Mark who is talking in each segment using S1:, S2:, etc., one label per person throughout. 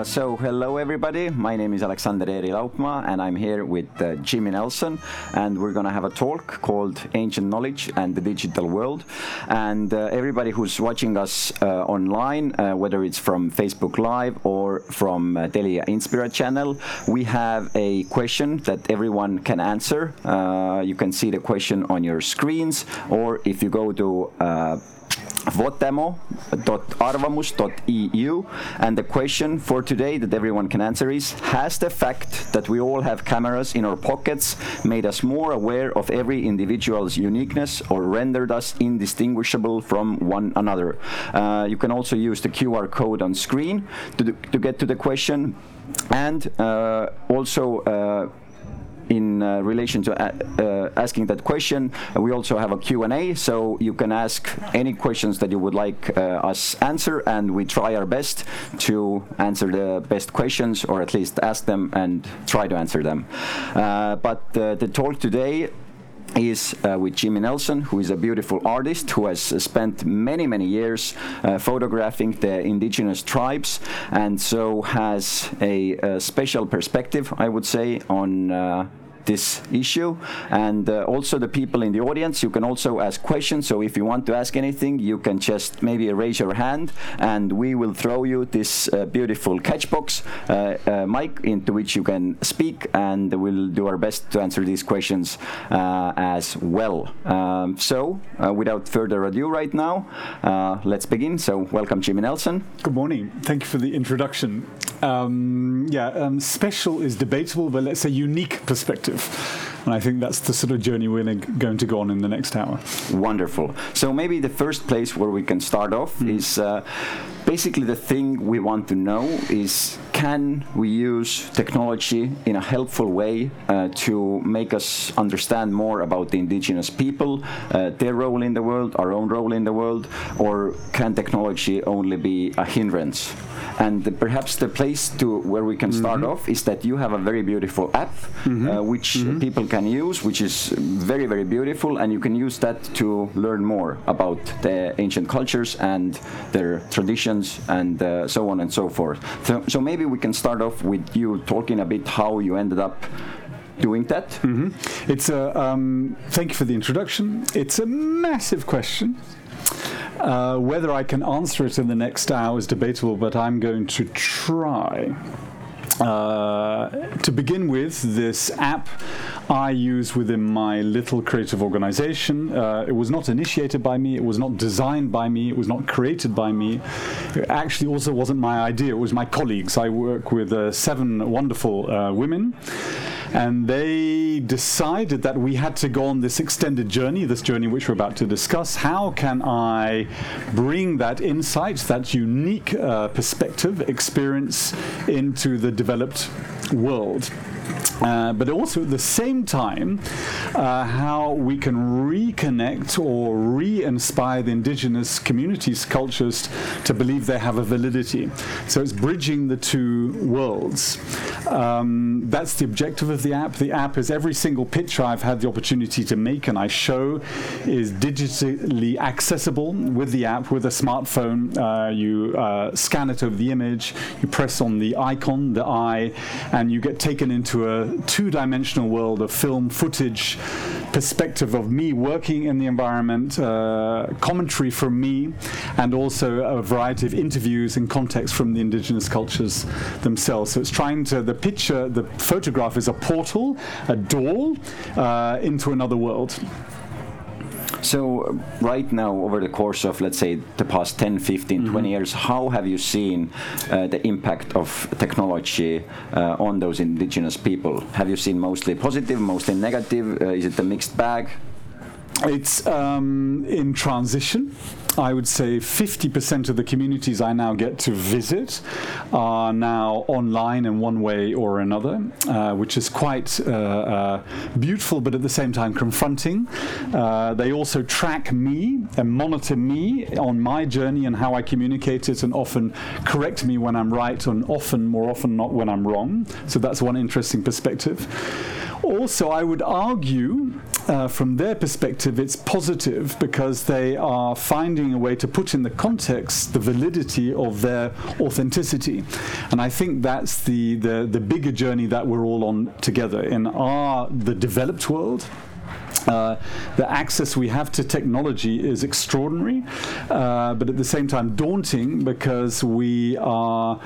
S1: Uh, so, hello everybody. My name is Alexander Eri Laupma, and I'm here with uh, Jimmy Nelson, and we're gonna have a talk called "Ancient Knowledge and the Digital World." And uh, everybody who's watching us uh, online, uh, whether it's from Facebook Live or from uh, Telia Inspira channel, we have a question that everyone can answer. Uh, you can see the question on your screens, or if you go to uh, votemo.arvamus.eu and the question for today that everyone can answer is has the fact that we all have cameras in our pockets made us more aware of every individual's uniqueness or rendered us indistinguishable from one another? Uh, you can also use the qr code on screen to, to get to the question. And uh, also uh, in uh, relation to uh, uh, asking that question, we also have a Q&A, so you can ask any questions that you would like us answer, and we try our best to answer the best questions, or at least ask them and try to answer them. But the talk today is uh, with Jimmy Nelson, who is a beautiful artist who has uh, spent many, many years uh, photographing the indigenous tribes and so has a, a special perspective, I would say, on uh, this issue and uh, also the people in the audience you can also ask questions so if you want to ask anything you can just maybe raise your hand and we will throw you this uh, beautiful catchbox uh, uh, mic into which you can speak and we'll do our best to answer these questions uh, as well um, so uh, without further ado right now let's begin so welcome Jimmy Nelson
S2: Good morning. Thank you for the introduction. Um, yeah, um, special is debatable, but let's say unique perspective. And I think that's the sort of journey we're gonna- go on in the next hour.
S1: Wonderful. So maybe the first place where we can start off is uh, basically the thing we want to know is can we use technology in a helpful way uh, to make us understand more about the indigenous people, uh, their role in the world, our own role in the world, or can technology only be a hindrance? And the- perhaps the place to where we can start off is that you have a very beautiful app uh, which people can use, which is very very beautiful, and you can use that to learn more about the ancient cultures and their traditions and uh, so on and so forth. So, so maybe we can start off with you talking a bit how you ended up doing that.
S2: It's a, um, thank you for the introduction. It's a massive question. Uh, whether I can answer it in the next hour is debatable, but I'm going to try. Uh, to begin with, this app I use within my little creative organization. Uh, it was not initiated by me, it was not designed by me, it was not created by me. It actually also wasn't my idea, it was my colleagues. I work with uh, seven wonderful uh, women. And they decided that we had to go on this extended journey, this journey which we're about to discuss. How can I bring that insight, that unique uh, perspective, experience into the developed world? Uh, but also at the same time, uh, how we can reconnect or re inspire the indigenous communities, cultures to believe they have a validity. So it's bridging the two worlds. Um, that's the objective of the app. The app is every single picture I've had the opportunity to make and I show is digitally accessible with the app, with a smartphone. Uh, you uh, scan it over the image, you press on the icon, the eye, and you get taken into a two dimensional world of film footage, perspective of me working in the environment, uh, commentary from me, and also a variety of interviews and context from the indigenous cultures themselves. So it's trying to, the picture, the photograph is a portal, a door uh, into another world.
S1: So uh, right now, over the course of let's say the past 10, 15, 20 years, how have you seen uh, the impact of technology uh, on those indigenous people? Have you seen mostly positive, mostly negative? Uh, is it a mixed bag?
S2: It's um, in transition. I would say 50% of the communities I now get to visit are now online in one way or another, uh, which is quite uh, uh, beautiful but at the same time confronting. Uh, they also track me and monitor me on my journey and how I communicate it and often correct me when I'm right and often, more often not when I'm wrong. So that's one interesting perspective. Also, I would argue uh, from their perspective, it's positive because they are finding a way to put in the context the validity of their authenticity. And I think that's the, the, the bigger journey that we're all on together. In our, the developed world, uh, the access we have to technology is extraordinary, uh, but at the same time daunting because we are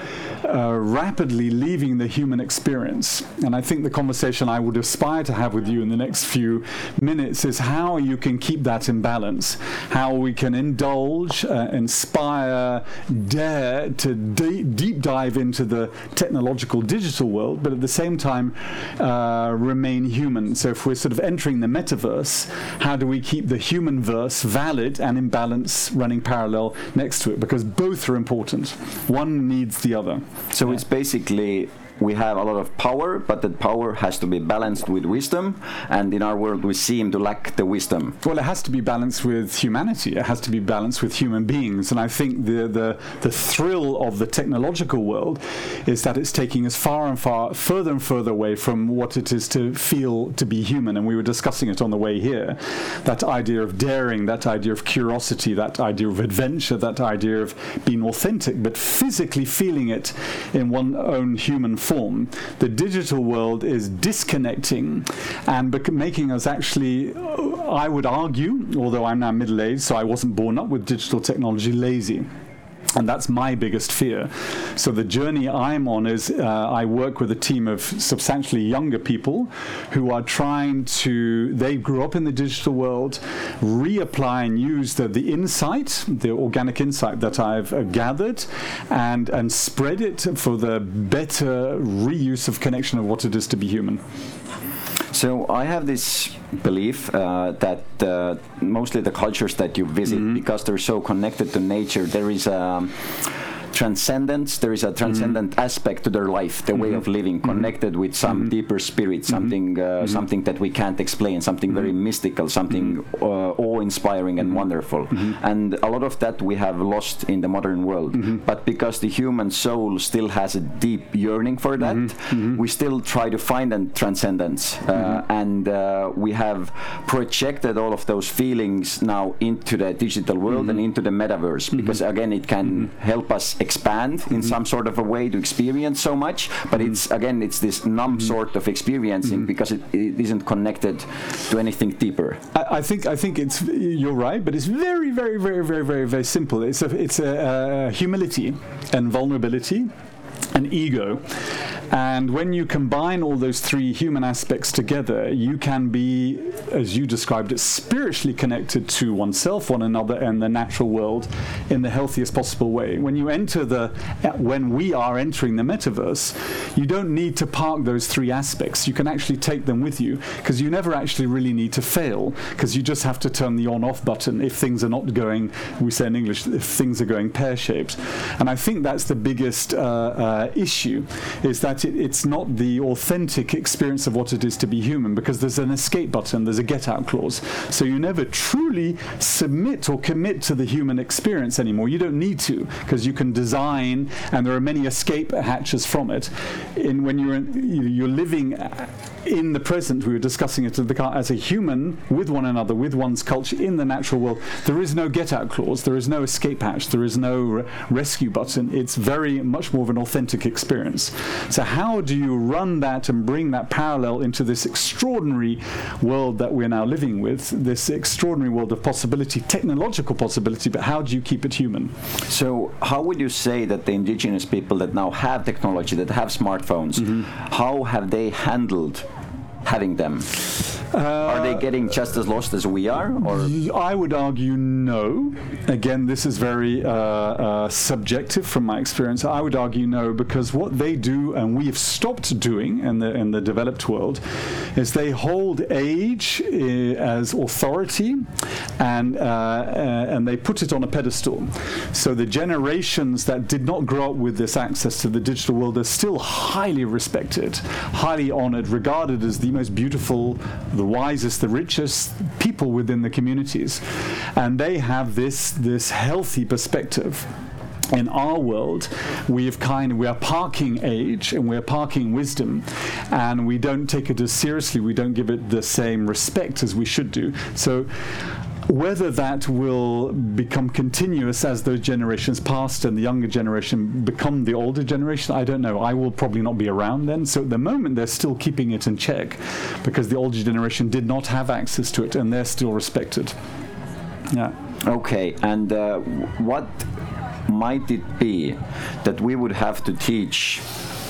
S2: uh, rapidly leaving the human experience. And I think the conversation I would aspire to have with you in the next few minutes is how you can keep that in balance, how we can indulge, uh, inspire, dare to de- deep dive into the technological digital world, but at the same time uh, remain human. So if we're sort of entering the metaverse, verse, how do we keep the human verse valid and in balance running parallel next to it? Because both are important. One needs the other.
S1: So yeah. it's basically we have a lot of power, but that power has to be balanced with wisdom. And in our world, we seem to lack the wisdom.
S2: Well, it has to be balanced with humanity. It has to be balanced with human beings. And I think the the, the thrill of the technological world is that it's taking us far and far further and further away from what it is to feel to be human. And we were discussing it on the way here. That idea of daring, that idea of curiosity, that idea of adventure, that idea of being authentic, but physically feeling it in one own human form, the digital world is disconnecting and bec- making us actually, I would argue, although I'm now middle aged, so I wasn't born up with digital technology, lazy. And that's my biggest fear. So the journey I'm on is uh, I work with a team of substantially younger people who are trying to, they grew up in the digital world, reapply and use the, the insight, the organic insight that I've uh, gathered, and, and spread it for the better reuse of connection of what it is to be human.
S1: So I have this belief uh, that uh, mostly the cultures that you visit, mm-hmm. because they're so connected to nature, there is a um, transcendence. There is a transcendent mm-hmm. aspect to their life, the mm-hmm. way of living, mm-hmm. connected with some mm-hmm. deeper spirit, mm-hmm. something, uh, something that we can't explain, something very mystical, something uh, awe-inspiring and wonderful. And a lot of that we have lost in the modern world. But because the human soul still has a deep yearning for that, we still try to find that transcendence, uh, and uh, we have projected all of those feelings now into the digital world and into the metaverse because again it can help us expand in mm-hmm. some sort of a way to experience so much. But mm-hmm. it's again, it's this numb mm-hmm. sort of experiencing because it, it isn't connected to anything deeper.
S2: I, I, think I think it's you're right, but it's very very very very very very simple. It's a it's a, a humility and vulnerability and ego and when you combine all those three human aspects together, you can be, as you described it, spiritually connected to oneself, one another, and the natural world in the healthiest possible way. When you enter the, when we are entering the metaverse, you don't need to park those three aspects. You can actually take them with you because you never actually really need to fail because you just have to turn the on off button if things are not going, we say in English, if things are going pear shaped. And I think that's the biggest uh, uh, Uh, issue is that it, it's not the authentic experience of what it is to be human because there's an escape button, there's a get out clause. So you never truly submit or commit to the human experience anymore. You don't need to because you can design, and there are many escape hatches from it. In when you're in, you're living uh, in the present, we were discussing it as a human with one another, with one's culture in the natural world. There is no get out clause, there is no escape hatch, there is no re- rescue button. It's very much more of an authentic experience. So how do you run that and bring that parallel into this extraordinary world that we're now living with, this extraordinary world of possibility, technological possibility, but how do you keep it human?
S1: So, how would you say that the indigenous people that now have technology, that have smartphones, mm-hmm. how have they handled having them? Uh, are they getting just as lost as we are? Or?
S2: I would argue no. Again, this is very uh, uh, subjective from my experience. I would argue no because what they do, and we have stopped doing in the in the developed world, is they hold age uh, as authority, and uh, uh, and they put it on a pedestal. So the generations that did not grow up with this access to the digital world are still highly respected, highly honored, regarded as the most beautiful, the wisest, the richest people within the communities. And they have this, this healthy perspective in our world, we've kind of, we are parking age and we're parking wisdom, and we don't take it as seriously. We don't give it the same respect as we should do. So. Whether that will become continuous as those generations pass and the younger generation become the older generation, I don't know. I will probably not be around then. So at the moment, they're still keeping it in check because the older generation did not have access to it and they're still respected. Yeah.
S1: Okay, and uh, what might it be that we would have to teach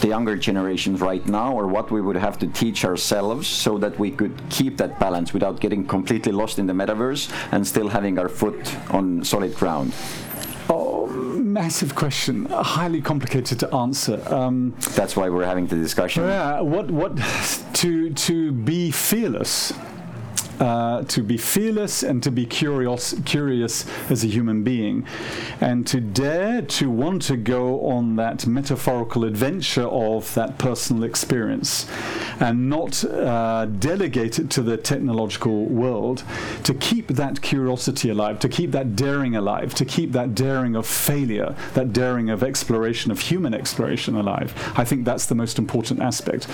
S1: the younger generations right now, or what we would have to teach ourselves so that we could keep that balance without getting completely lost in the metaverse and still having our foot on solid ground?
S2: Oh, massive question, highly complicated to answer. Um,
S1: That's why we're having the discussion.
S2: yeah, what what to to be fearless uh, to be fearless and to be curious, curious as a human being, and to dare to want to go on that metaphorical adventure of that personal experience, and not uh, delegate it to the technological world. To keep that curiosity alive, to keep that daring alive, to keep that daring of failure, that daring of exploration, of human exploration alive. I think that's the most important aspect.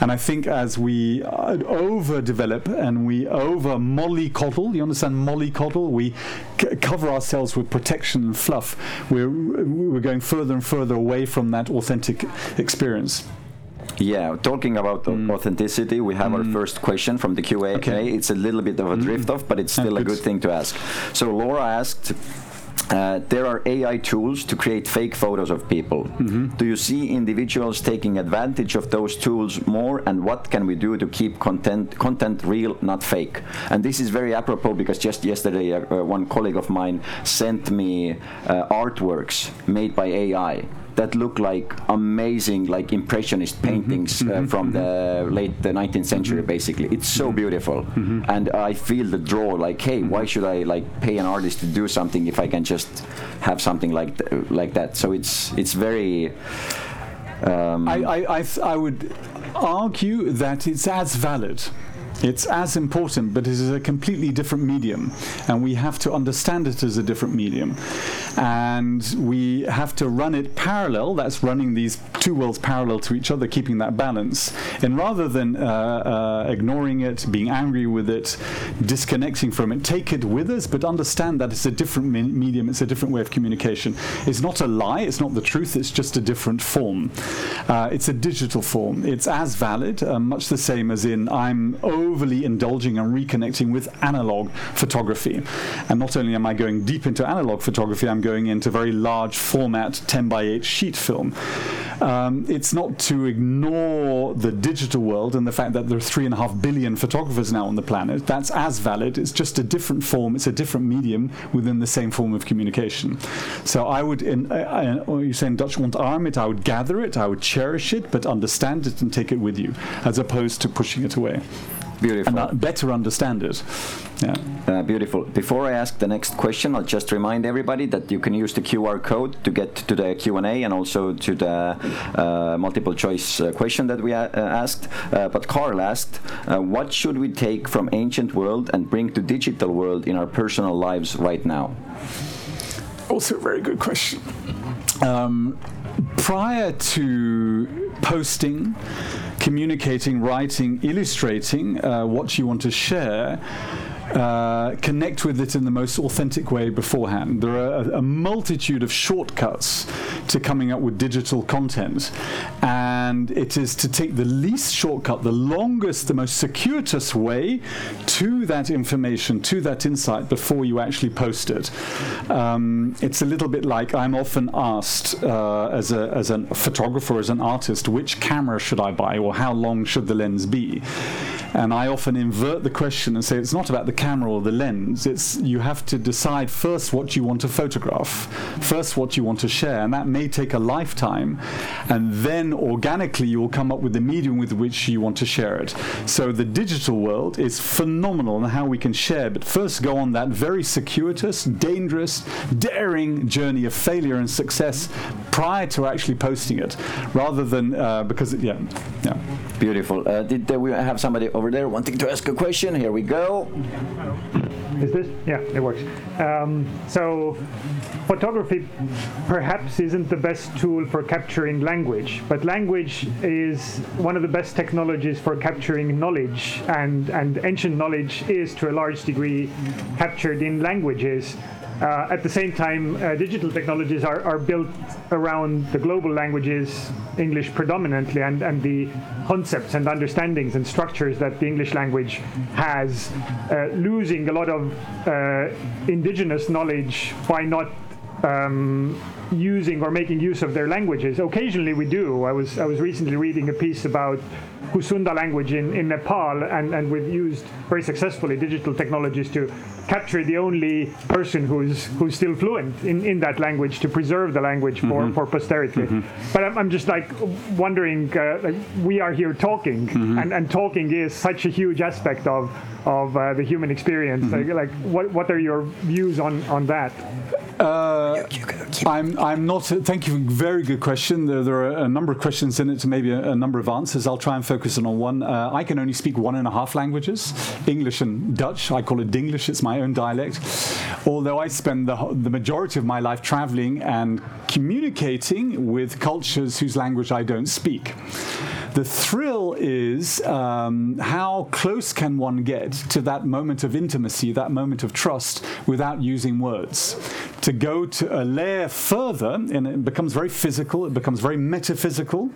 S2: And I think as we uh, overdevelop and we over mollycoddle, you understand mollycoddle? We c- cover ourselves with protection and fluff. We're, we're going further and further away from that authentic experience.
S1: Yeah, talking about
S2: Mm.
S1: authenticity, we have our first question from the Q&A.
S2: Okay. Mm.
S1: It's a little bit of a drift off, but it's still a
S2: good
S1: thing to ask. So Laura asked, uh, there are AI tools to create fake photos of people.
S2: Mm-hmm.
S1: Do you see individuals taking advantage of those tools more, and what can we do to keep content content real, not fake? And this is very apropos because just yesterday, uh, uh, one colleague of mine sent me uh, artworks made by AI that look like amazing, like impressionist mm-hmm. paintings uh, mm-hmm. from the mm-hmm. late uh, the 19th century. Basically, it's so beautiful, and I feel the draw. Like, hey, why should I like pay an artist to do something if I can just have something like th- like that? So it's it's very. Um,
S2: I, I, I, th- I would argue that it's as valid. It's as important, but it is a completely different medium, and we have to understand it as a different medium. And we have to run it parallel, that's running these two worlds parallel to each other, keeping that balance. And rather than uh, uh, ignoring it, being angry with it, disconnecting from it, take it with us, but understand that it's a different me- medium, it's a different way of communication. It's not a lie, it's not the truth, it's just a different form. Uh, it's a digital form. It's as valid, uh, much the same as in I'm overly indulging and reconnecting with analog photography. And not only am I going deep into analog photography, I'm going into very large format 10 by 8 sheet film. Um, it's not to ignore the digital world and the fact that there are three and a half billion photographers now on the planet. That's as valid. It's just a different form. It's a different medium within the same form of communication. So I would, in, uh, uh, you say in Dutch, ontarm it. I would gather it. I would cherish it, but understand it and take it with you, as opposed to pushing it away
S1: beautiful.
S2: and better understand it. Yeah.
S1: Uh, beautiful. Before I ask the next question, I'll just remind everybody that you can use the QR code to get to the Q&A and also to the uh, multiple choice uh, question that we a- uh, asked. Uh, but Carl asked, uh, what should we take from ancient world and bring to digital world in our personal lives right now?
S2: Also, a very good question. Um, prior to posting, communicating, writing, illustrating uh, what you want to share, uh, connect with it in the most authentic way beforehand. There are a, a multitude of shortcuts to coming up with digital content, and it is to take the least shortcut, the longest, the most circuitous way to that information, to that insight before you actually post it. Um, it's a little bit like I'm often asked uh, as, a, as a photographer, as an artist, which camera should I buy or how long should the lens be? And I often invert the question and say it's not about the camera or the lens. It's you have to decide first what you want to photograph, first what you want to share, and that may take a lifetime. And then organically you will come up with the medium with which you want to share it. So the digital world is phenomenal in how we can share, but first go on that very circuitous, dangerous, daring journey of failure and success prior to actually posting it, rather than uh, because yeah, yeah.
S1: Beautiful. Uh, did uh, we have somebody over there wanting to ask a question? Here we go.
S3: Is this? Yeah, it works. Um, so, photography perhaps isn't the best tool for capturing language, but language is one of the best technologies for capturing knowledge, and, and ancient knowledge is to a large degree captured in languages. Uh, at the same time, uh, digital technologies are, are built around the global languages, English predominantly, and, and the concepts and understandings and structures that the English language has, uh, losing a lot of uh, indigenous knowledge by not um, using or making use of their languages. Occasionally we do. I was I was recently reading a piece about Kusunda language in, in Nepal and, and we've used very successfully digital technologies to capture the only person who's who's still fluent in, in that language to preserve the language for,
S2: Mm-hmm.
S3: for posterity. But I'm, I'm just like wondering, uh, like we are here talking
S2: Mm-hmm.
S3: and, and talking is such a huge aspect of of uh, the human experience.
S2: Mm-hmm.
S3: Like, like what, what are your views on, on that?
S2: Uh, I'm, I'm not. Thank you. Very good question. There, there are a number of questions in it, maybe a, a number of answers. I'll try and focus on one. Uh, I can only speak one and a half languages English and Dutch. I call it Dinglish, it's my own dialect. Although I spend the, the majority of my life traveling and communicating with cultures whose language I don't speak. The thrill is um, how close can one get to that moment of intimacy, that moment of trust, without using words. To go to a layer further, and it becomes very physical, it becomes very metaphysical,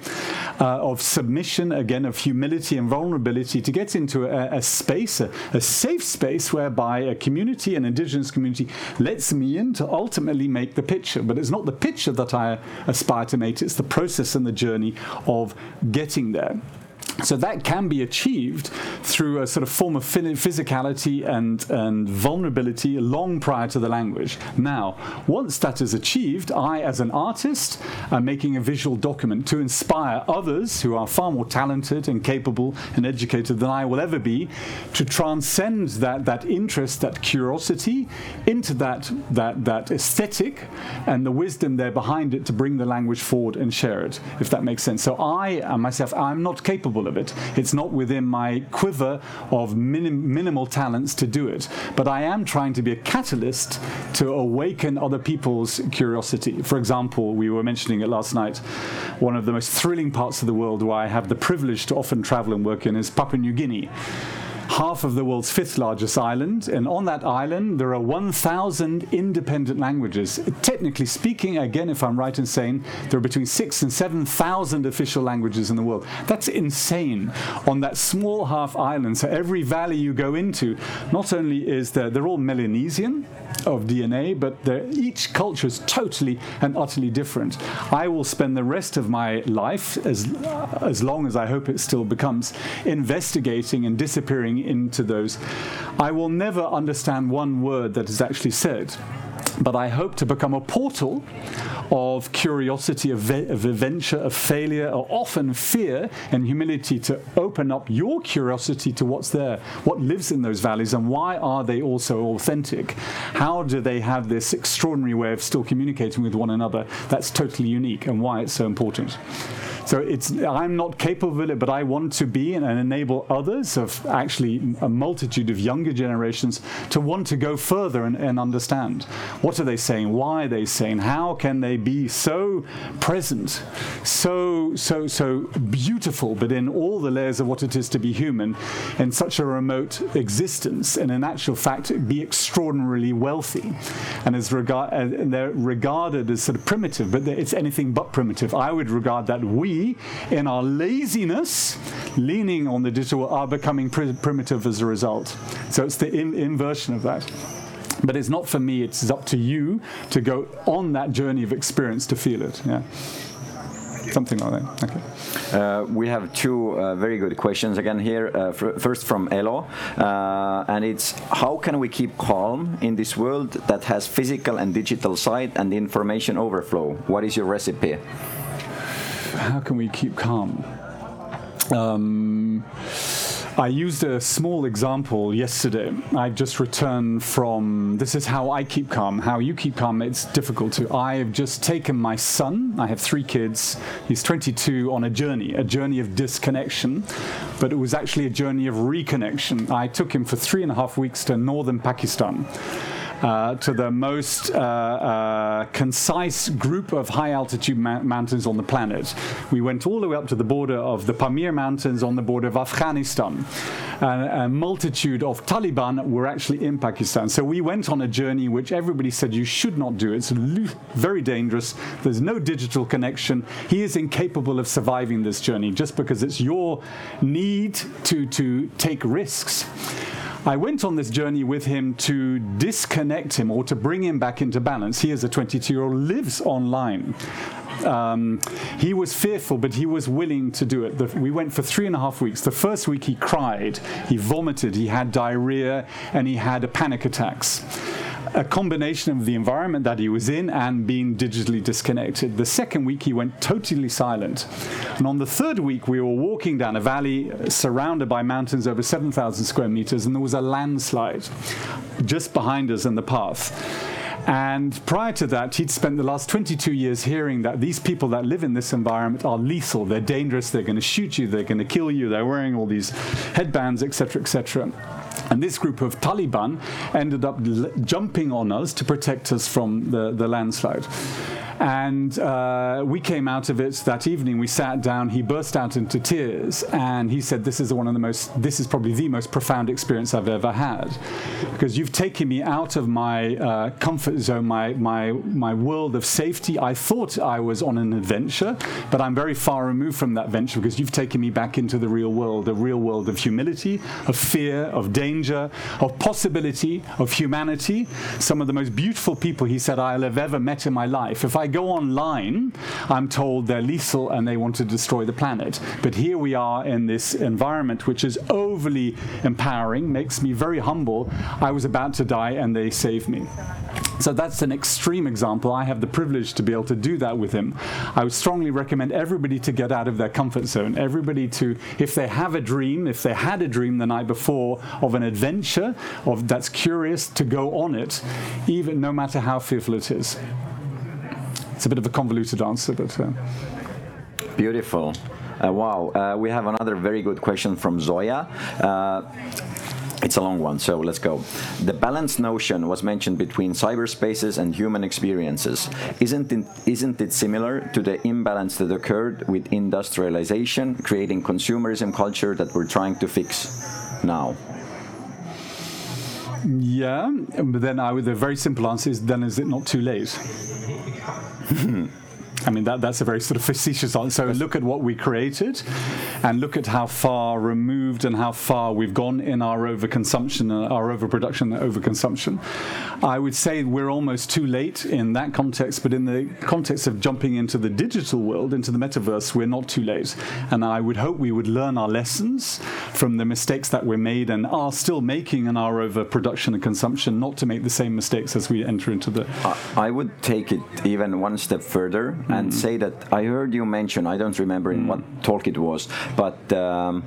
S2: uh, of submission, again, of humility and vulnerability, to get into a, a space, a, a safe space whereby a community, an indigenous community, lets me in to ultimately make the picture. But it's not the picture that I aspire to make, it's the process and the journey of getting there. So that can be achieved through a sort of form of physicality and, and vulnerability long prior to the language. Now, once that is achieved, I, as an artist, am making a visual document to inspire others who are far more talented and capable and educated than I will ever be to transcend that, that interest, that curiosity into that, that, that aesthetic and the wisdom there behind it to bring the language forward and share it, if that makes sense. So I uh, myself, I'm not capable of it. It's not within my quiver of minim- minimal talents to do it. But I am trying to be a catalyst to awaken other people's curiosity. For example, we were mentioning it last night. One of the most thrilling parts of the world where I have the privilege to often travel and work in is Papua New Guinea half of the world's fifth largest island, and on that island there are 1,000 independent languages. Technically speaking, again, if I'm right in saying, there are between six and 7,000 official languages in the world. That's insane on that small half island. So every valley you go into, not only is there, they're all Melanesian of DNA, but each culture is totally and utterly different. I will spend the rest of my life, as, as long as I hope it still becomes, investigating and disappearing into those. I will never understand one word that is actually said. But I hope to become a portal of curiosity, of, of adventure, of failure, or often fear and humility to open up your curiosity to what's there, what lives in those valleys, and why are they also authentic? How do they have this extraordinary way of still communicating with one another that's totally unique, and why it's so important? So it's I'm not capable of it, but I want to be and, and enable others of actually a multitude of younger generations to want to go further and, and understand. What are they saying? Why are they saying? How can they be so present, so so so beautiful, but in all the layers of what it is to be human, in such a remote existence, and in actual fact be extraordinarily wealthy, and as regard uh, and they're regarded as sort of primitive, but it's anything but primitive. I would regard that we, in our laziness, leaning on the digital, are becoming pri- primitive as a result. So it's the in- inversion of that. But it's not for me, it's up to you to go on that journey of experience to feel it. Yeah. Something like that. Okay.
S1: Uh, we have two uh, very good questions again here. Uh, fir- first from Elo, uh, and it's how can we keep calm in this world that has physical and digital side and information overflow? What is your recipe?
S2: How can we keep calm? Um, I used a small example yesterday. I've just returned from this is how I keep calm. How you keep calm, it's difficult to. I have just taken my son, I have three kids, he's 22, on a journey, a journey of disconnection, but it was actually a journey of reconnection. I took him for three and a half weeks to northern Pakistan uh, to the most uh, uh, concise group of high altitude ma- mountains on the planet. We went all the way up to the border of the Pamir Mountains on the border of Afghanistan. And a multitude of Taliban were actually in Pakistan. So we went on a journey which everybody said you should not do. It's very dangerous. There's no digital connection. He is incapable of surviving this journey just because it's your need to, to take risks. I went on this journey with him to disconnect him or to bring him back into balance. He, as a 22 year old, lives online. Um, he was fearful, but he was willing to do it. The, we went for three and a half weeks. The first week he cried, he vomited, he had diarrhea, and he had panic attacks a combination of the environment that he was in and being digitally disconnected. The second week, he went totally silent. And on the third week, we were walking down a valley surrounded by mountains over 7,000 square meters, and there was a landslide just behind us in the path. And prior to that, he'd spent the last 22 years hearing that these people that live in this environment are lethal, they're dangerous, they're going to shoot you, they're going to kill you, they're wearing all these headbands, etc., etc. And this group of Taliban ended up l- jumping on us to protect us from the, the landslide. And uh, we came out of it that evening. We sat down. He burst out into tears, and he said, "This is one of the most. This is probably the most profound experience I've ever had, because you've taken me out of my uh, comfort zone, my my my world of safety. I thought I was on an adventure, but I'm very far removed from that venture because you've taken me back into the real world, a real world of humility, of fear, of danger, of possibility, of humanity. Some of the most beautiful people," he said, "I'll have ever met in my life. If I go online, I'm told they're lethal and they want to destroy the planet. But here we are in this environment which is overly empowering, makes me very humble. I was about to die and they saved me. So that's an extreme example. I have the privilege to be able to do that with him. I would strongly recommend everybody to get out of their comfort zone. Everybody to, if they have a dream, if they had a dream the night before of an adventure, of that's curious, to go on it, even no matter how fearful it is. It's a bit of a convoluted answer, but. Uh,
S1: Beautiful. Uh, wow. Uh, we have another very good question from Zoya. Uh, it's a long one, so let's go. The balance notion was mentioned between cyberspaces and human experiences. Isn't it, isn't it similar to the imbalance that occurred with industrialization, creating consumerism culture that we're trying to fix now?
S2: Yeah, but then I would, the very simple answer is then is it not too late? I mean, that, that's a very sort of facetious answer. So look at what we created and look at how far removed and how far we've gone in our overconsumption, uh, our overproduction and overconsumption. I would say we're almost too late in that context, but in the context of jumping into the digital world, into the metaverse, we're not too late. And I would hope we would learn our lessons from the mistakes that were made and are still making in our overproduction and consumption, not to make the same mistakes as we enter into the.
S1: I would take it even one step further and say that I heard you mention, I don't remember in what talk it was, but um,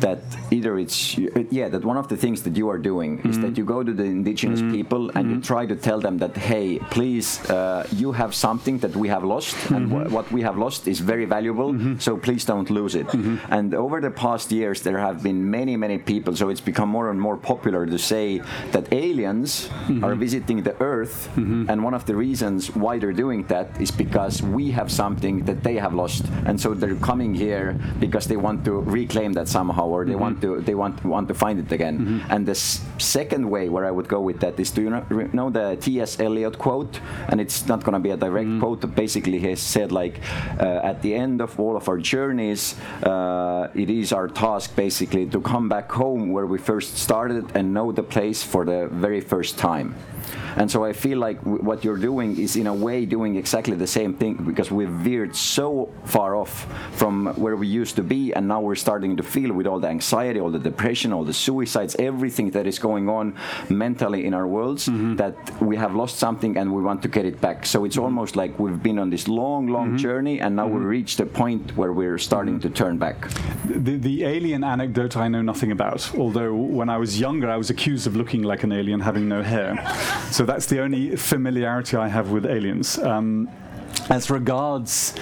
S1: that either it's, yeah, that one of the things that you are doing is that mm-hmm. you go to the indigenous mm-hmm. people and you mm-hmm. try to tell them that, hey, please, uh, you have something that we have lost, and wh- what we have lost is very valuable, so please don't lose it. And over the past years, there have been many, many people, so it's become more and more popular to say that aliens are visiting the Earth, and one of the reasons why they're doing that is because we have something that they have lost, and so they're coming here because they want to reclaim that somehow, or they want to they want want to find it again. And the s- second way where I would go with that is, do you know, re- know the T.S. Eliot quote? And it's not going to be a direct quote. But basically, he said like, uh, at the end of all of our journeys, uh, it is our task basically to come back home where we first started and know the place for the very first time. And so I feel like w- what you're doing is in a way doing exactly the same thing because we've veered so far off from where we used to be, and now we're starting to feel with all the anxiety, all the depression, all the suicides, everything that is going on mentally in our worlds mm-hmm. that we have lost something and we want to get it back. So it's almost like we've been on this long, long mm-hmm. journey, and now we mm-hmm. reached a point where we're starting to turn back.
S2: The, the alien anecdote I know nothing about, although when I was younger I was accused of looking like an alien having no hair. So that's the only familiarity I have with aliens. Um, as regards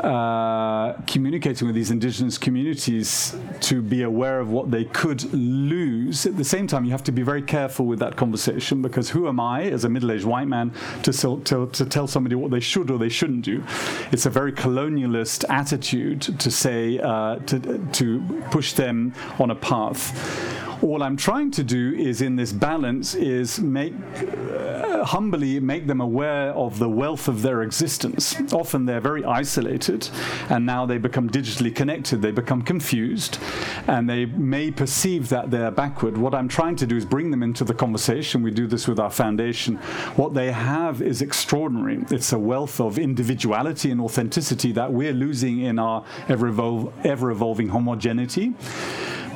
S2: uh, communicating with these indigenous communities to be aware of what they could lose. At the same time, you have to be very careful with that conversation because who am I, as a middle aged white man, to, sell, to, to tell somebody what they should or they shouldn't do? It's a very colonialist attitude to say, uh, to, to push them on a path all I'm trying to do is in this balance is make uh, humbly make them aware of the wealth of their existence. Often they're very isolated, and now they become digitally connected. They become confused, and they may perceive that they're backward. What I'm trying to do is bring them into the conversation. We do this with our foundation. What they have is extraordinary. It's a wealth of individuality and authenticity that we're losing in our ever, evolving homogeneity.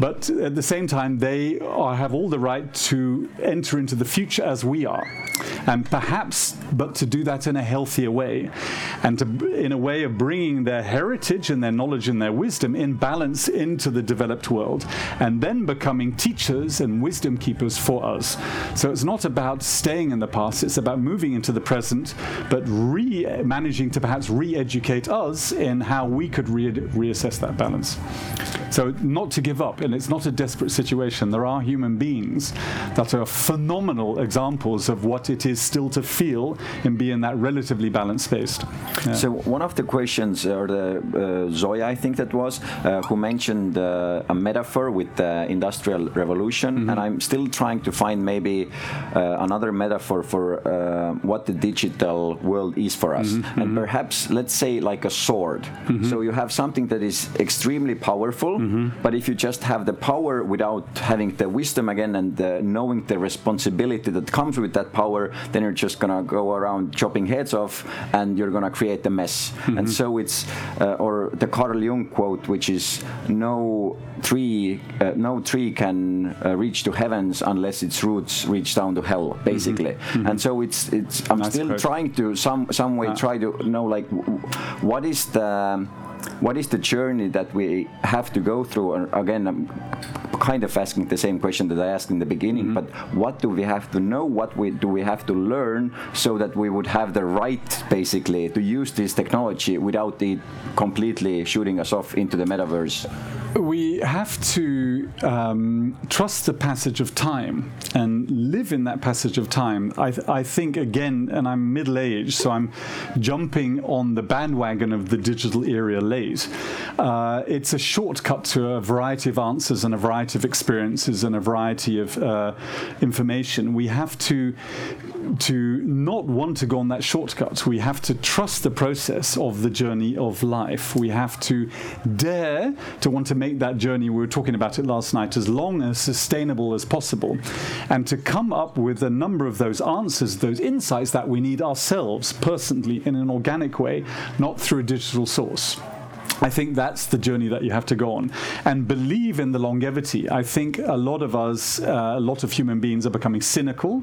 S2: But at the same time, they are, have all the right to enter into the future as we are. And perhaps, but to do that in a healthier way. And to, in a way of bringing their heritage and their knowledge and their wisdom in balance into the developed world. And then becoming teachers and wisdom keepers for us. So it's not about staying in the past, it's about moving into the present, but re managing to perhaps re educate us in how we could re- reassess that balance. So, not to give up, and it's not a desperate situation. There are human beings that are phenomenal examples of what it is still to feel and be in that relatively balanced space. Yeah.
S1: So one of the questions, or the uh, Zoya, I think that was, uh, who mentioned uh, a metaphor with the industrial revolution, and I'm still trying to find maybe uh, another metaphor for uh, what the digital world is for us, and perhaps let's say like a sword. So you have something that is extremely powerful, but if you just have the power without having the wisdom again and uh, knowing the responsibility that comes with that power, then you're just gonna go around chopping heads off, and you're gonna create a mess. And so it's, uh, or the Carl Jung quote, which is, "No tree, uh, no tree can uh, reach to heavens unless its roots reach down to hell." Basically, and so it's, it's. I'm
S2: Nietzsche
S1: still
S2: quote.
S1: trying to some some way try to know like, w- what is the what is the journey that we have to go through? And again, I'm kind of asking the same question that I asked in the beginning. But what do we have to know? What we, do we have to learn so that we would have the right, basically, to use this technology without it completely shooting us off into the metaverse?
S2: we have to um, trust the passage of time and live in that passage of time. I, th- I think, again, and I'm middle aged, so I'm jumping on the bandwagon of the digital era Uh, it's a shortcut to a variety of answers and a variety of experiences and a variety of uh, information. We have to to not want to go on that shortcut. We have to trust the process of the journey of life. We have to dare to want to make that journey, we were talking about it last night, as long as sustainable as possible, and to come up with a number of those answers, those insights that we need ourselves personally in an organic way, not through a digital source. I think that's the journey that you have to go on and believe in the longevity. I think a lot of us, uh, a lot of human beings are becoming cynical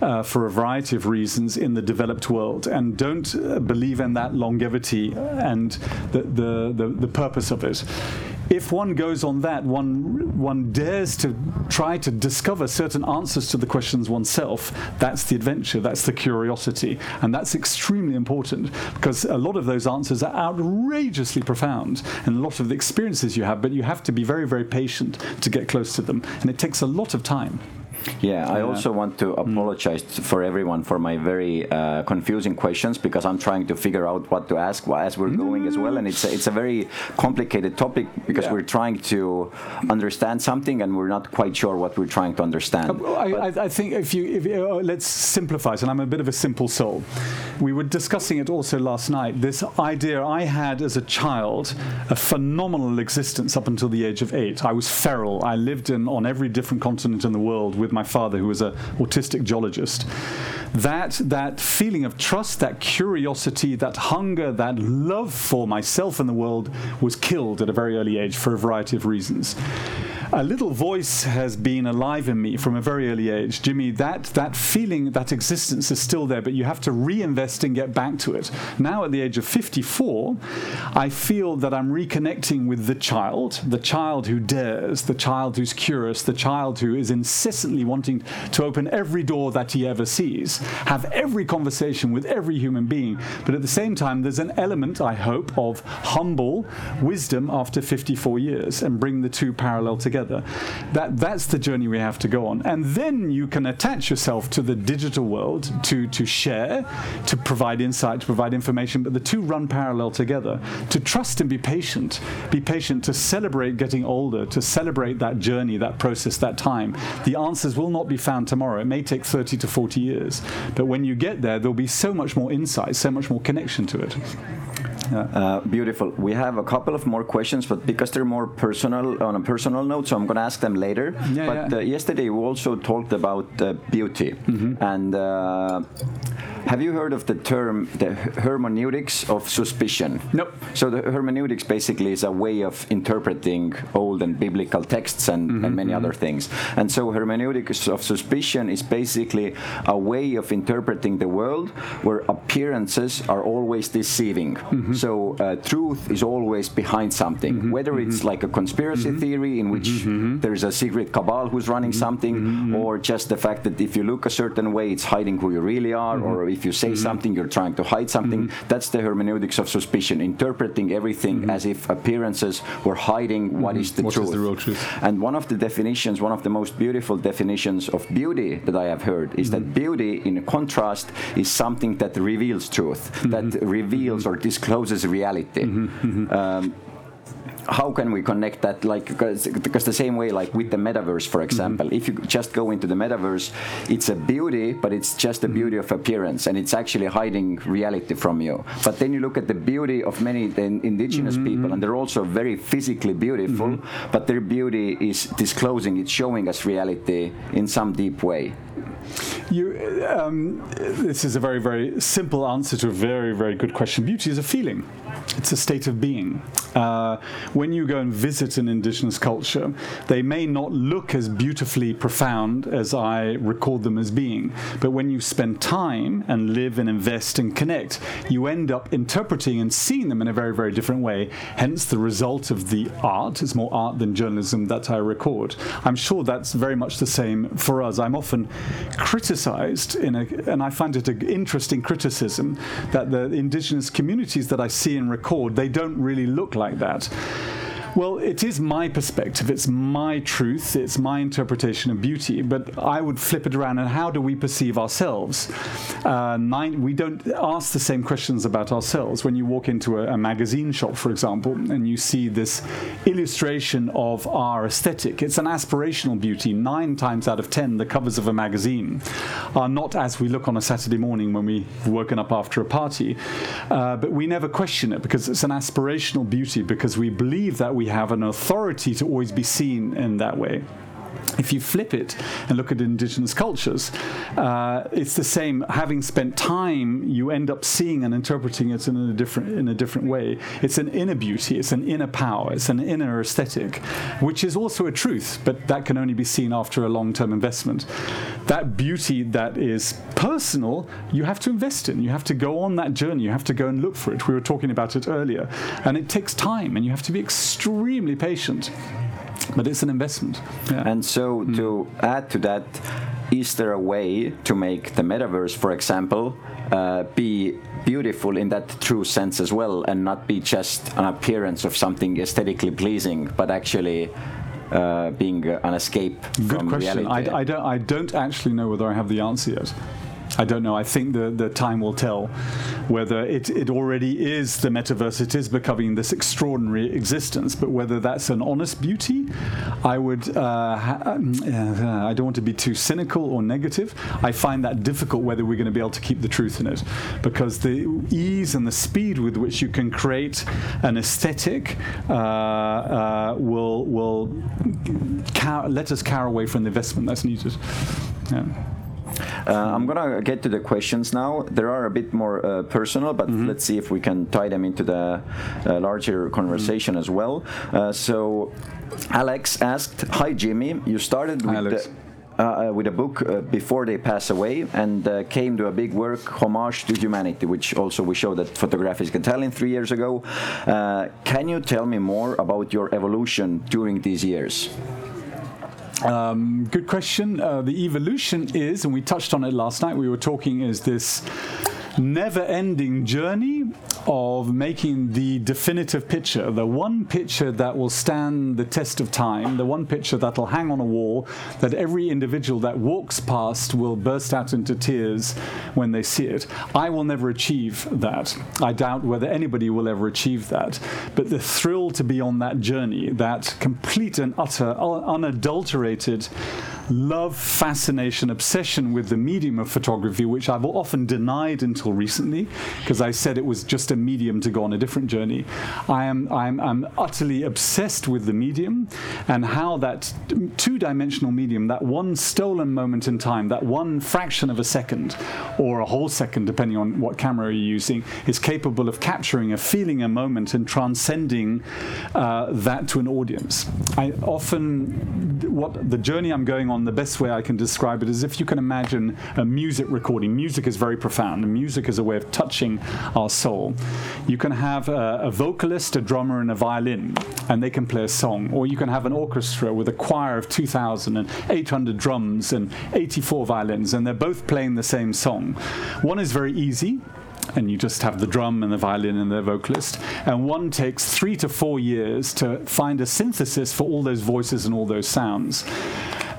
S2: uh, for a variety of reasons in the developed world and don't uh, believe in that longevity and the, the, the, the purpose of it. If one goes on that, one one dares to try to discover certain answers to the questions oneself. That's the adventure. That's the curiosity, and that's extremely important because a lot of those answers are outrageously profound, and a lot of the experiences you have. But you have to be very, very patient to get close to them, and it takes a lot of time.
S1: Yeah, I also want to apologize for everyone for my very uh, confusing questions because I'm trying to figure out what to ask as we're going as well, and it's a, it's a very complicated topic because
S2: Yeah.
S1: we're trying to understand something and we're not quite sure what we're trying to understand.
S2: I, I, I think if you, if you uh, let's simplify it, and I'm a bit of a simple soul. We were discussing it also last night. This idea I had as a child, a phenomenal existence up until the age of eight. I was feral. I lived in on every different continent in the world with with my father, who was an autistic geologist. That that feeling of trust, that curiosity, that hunger, that love for myself and the world was killed at a very early age for a variety of reasons a little voice has been alive in me from a very early age. Jimmy, that, that feeling, that existence is still there, but you have to reinvest and get back to it. Now, at the age of 54, I feel that I'm reconnecting with the child, the child who dares, the child who's curious, the child who is incessantly wanting to open every door that he ever sees, have every conversation with every human being. But at the same time, there's an element, I hope, of humble wisdom after 54 years and bring the two parallel together. That, that's the journey we have to go on. And then you can attach yourself to the digital world to, to share, to provide insight, to provide information, but the two run parallel together. To trust and be patient, be patient, to celebrate getting older, to celebrate that journey, that process, that time. The answers will not be found tomorrow. It may take 30 to 40 years. But when you get there, there'll be so much more insight, so much more connection to it.
S1: Uh, beautiful. We have a couple of more questions, but because they're more personal on a personal note, so I'm going to ask them later.
S2: Yeah,
S1: but
S2: yeah.
S1: Uh, yesterday we also talked about uh, beauty, and uh, have you heard of the term the hermeneutics of suspicion?
S2: Nope.
S1: So the hermeneutics basically is a way of interpreting old and biblical texts and, and many other things. And so hermeneutics of suspicion is basically a way of interpreting the world where appearances are always deceiving. So uh, truth is always behind something, mm-hmm. whether it's mm-hmm. like a conspiracy mm-hmm. theory in which there's a secret cabal who's running something, or just the fact that if you look a certain way, it's hiding who you really are, or if you say something, you're trying to hide something. That's the hermeneutics of suspicion, interpreting everything as if appearances were hiding what is the
S2: What is
S1: truth.
S2: the real truth.
S1: And one of the definitions, one of the most beautiful definitions of beauty that I have heard is that beauty, in contrast, is something that reveals truth, that reveals or discloses reality. Um, how can we connect that like because, because the same way like with the metaverse for example. If you just go into the metaverse it's a beauty but it's just a beauty of appearance and it's actually hiding reality from you. But then you look at the beauty of many the indigenous people and they're also very physically beautiful but their beauty is disclosing it's showing us reality in some deep way.
S2: You, um, this is a very, very simple answer to a very, very good question. Beauty is a feeling. It's a state of being. Uh, when you go and visit an indigenous culture, they may not look as beautifully profound as I record them as being. But when you spend time and live and invest and connect, you end up interpreting and seeing them in a very, very different way. Hence, the result of the art is more art than journalism that I record. I'm sure that's very much the same for us. I'm often criticized in a, and I find it an interesting criticism that the indigenous communities that I see and record they don't really look like that. Well, it is my perspective, it's my truth, it's my interpretation of beauty, but I would flip it around and how do we perceive ourselves? Uh, nine, we don't ask the same questions about ourselves. When you walk into a, a magazine shop, for example, and you see this illustration of our aesthetic, it's an aspirational beauty. Nine times out of ten, the covers of a magazine are not as we look on a Saturday morning when we've woken up after a party, uh, but we never question it because it's an aspirational beauty because we believe that we have an authority to always be seen in that way. If you flip it and look at indigenous cultures, uh, it's the same. Having spent time, you end up seeing and interpreting it in a different in a different way. It's an inner beauty. It's an inner power. It's an inner aesthetic, which is also a truth, but that can only be seen after a long-term investment. That beauty that is personal, you have to invest in. You have to go on that journey. You have to go and look for it. We were talking about it earlier, and it takes time, and you have to be extremely patient. But it's an investment. Yeah.
S1: And so, to add to that, is there a way to make the metaverse, for example, uh, be beautiful in that true sense as well, and not be just an appearance of something aesthetically pleasing, but actually being uh, an escape
S2: Good
S1: from
S2: question.
S1: reality?
S2: I, I don't. I don't actually know whether I have the answer yet. I don't know. I think the, the time will tell whether it, it already is the metaverse, it is becoming this extraordinary existence, but whether that's an honest beauty, I would, uh, ha- uh, I don't want to be too cynical or negative. I find that difficult whether we're going to be able to keep the truth in it because the ease and the speed with which you can create an aesthetic uh, uh, will, will let us carry away from the investment that's needed. Yeah.
S1: Uh, I'm gonna get to the questions now. There are a bit more uh, personal, but
S2: Mm-hmm.
S1: let's see if we can tie them into the uh, larger conversation as well. Uh, so, Alex asked, "Hi Jimmy, you started with
S2: Alex.
S1: the." Uh, uh, with a book uh, before they pass away and uh, came to a big work homage to humanity which also we showed at tell in three years ago uh, can you tell me more about your evolution during these years
S2: Um, good question. Uh, the evolution is, and we touched on it last night, we were talking, is this never ending journey of making the definitive picture, the one picture that will stand the test of time, the one picture that will hang on a wall, that every individual that walks past will burst out into tears when they see it. I will never achieve that. I doubt whether anybody will ever achieve that. But the thrill to be on that journey, that complete and utter, unadulterated love, fascination, obsession with the medium of photography, which I've often denied until recently, because I said it was just a medium to go on a different journey. I am I'm, I'm utterly obsessed with the medium and how that two-dimensional medium, that one stolen moment in time, that one fraction of a second or a whole second, depending on what camera you're using, is capable of capturing a feeling, a moment, and transcending uh, that to an audience. I often what the journey I'm going on, the best way I can describe it is if you can imagine a music recording. Music is very profound, and music is a way of touching our soul. You can have a, a vocalist, a drummer, and a violin, and they can play a song, or you can have an orchestra with a choir of 2,800 drums and 84 violins, and they're both playing the same song. One is very easy, and you just have the drum and the violin and the vocalist. And one takes three to four years to find a synthesis for all those voices and all those sounds.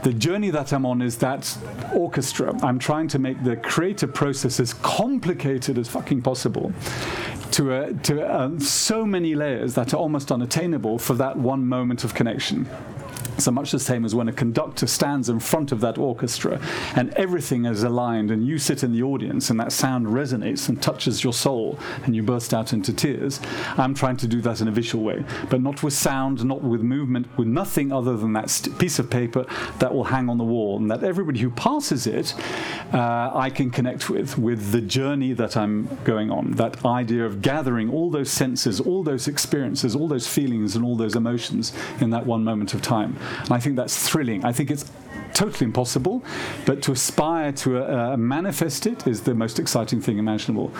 S2: The journey that I'm on is that orchestra. I'm trying to make the creative process as complicated as fucking possible to, uh, to uh, so many layers that are almost unattainable for that one moment of connection so much the same as when a conductor stands in front of that orchestra and everything is aligned and you sit in the audience and that sound resonates and touches your soul and you burst out into tears. I'm trying to do that in a visual way, but not with sound, not with movement, with nothing other than that st- piece of paper that will hang on the wall and that everybody who passes it, uh, I can connect with, with the journey that I'm going on. That idea of gathering all those senses, all those experiences, all those feelings and all those emotions in that one moment of time. And I think that's thrilling. I think it's totally impossible, but to aspire to uh, manifest it is the most exciting thing imaginable.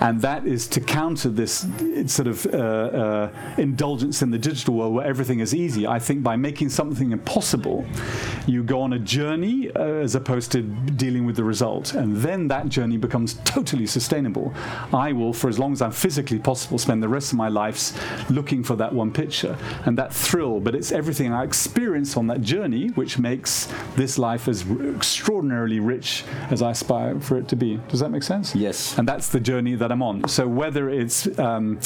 S2: And that is to counter this sort of uh, uh, indulgence in the digital world where everything is easy. I think by making something impossible, you go on a journey uh, as opposed to dealing with the result. And then that journey becomes totally sustainable. I will, for as long as I'm physically possible, spend the rest of my life looking for that one picture and that thrill. But it's everything I experience on that journey which makes this life as r- extraordinarily rich as I aspire for it to be. Does that make sense?
S1: Yes.
S2: And that's the journey that I'm on. So whether it's um,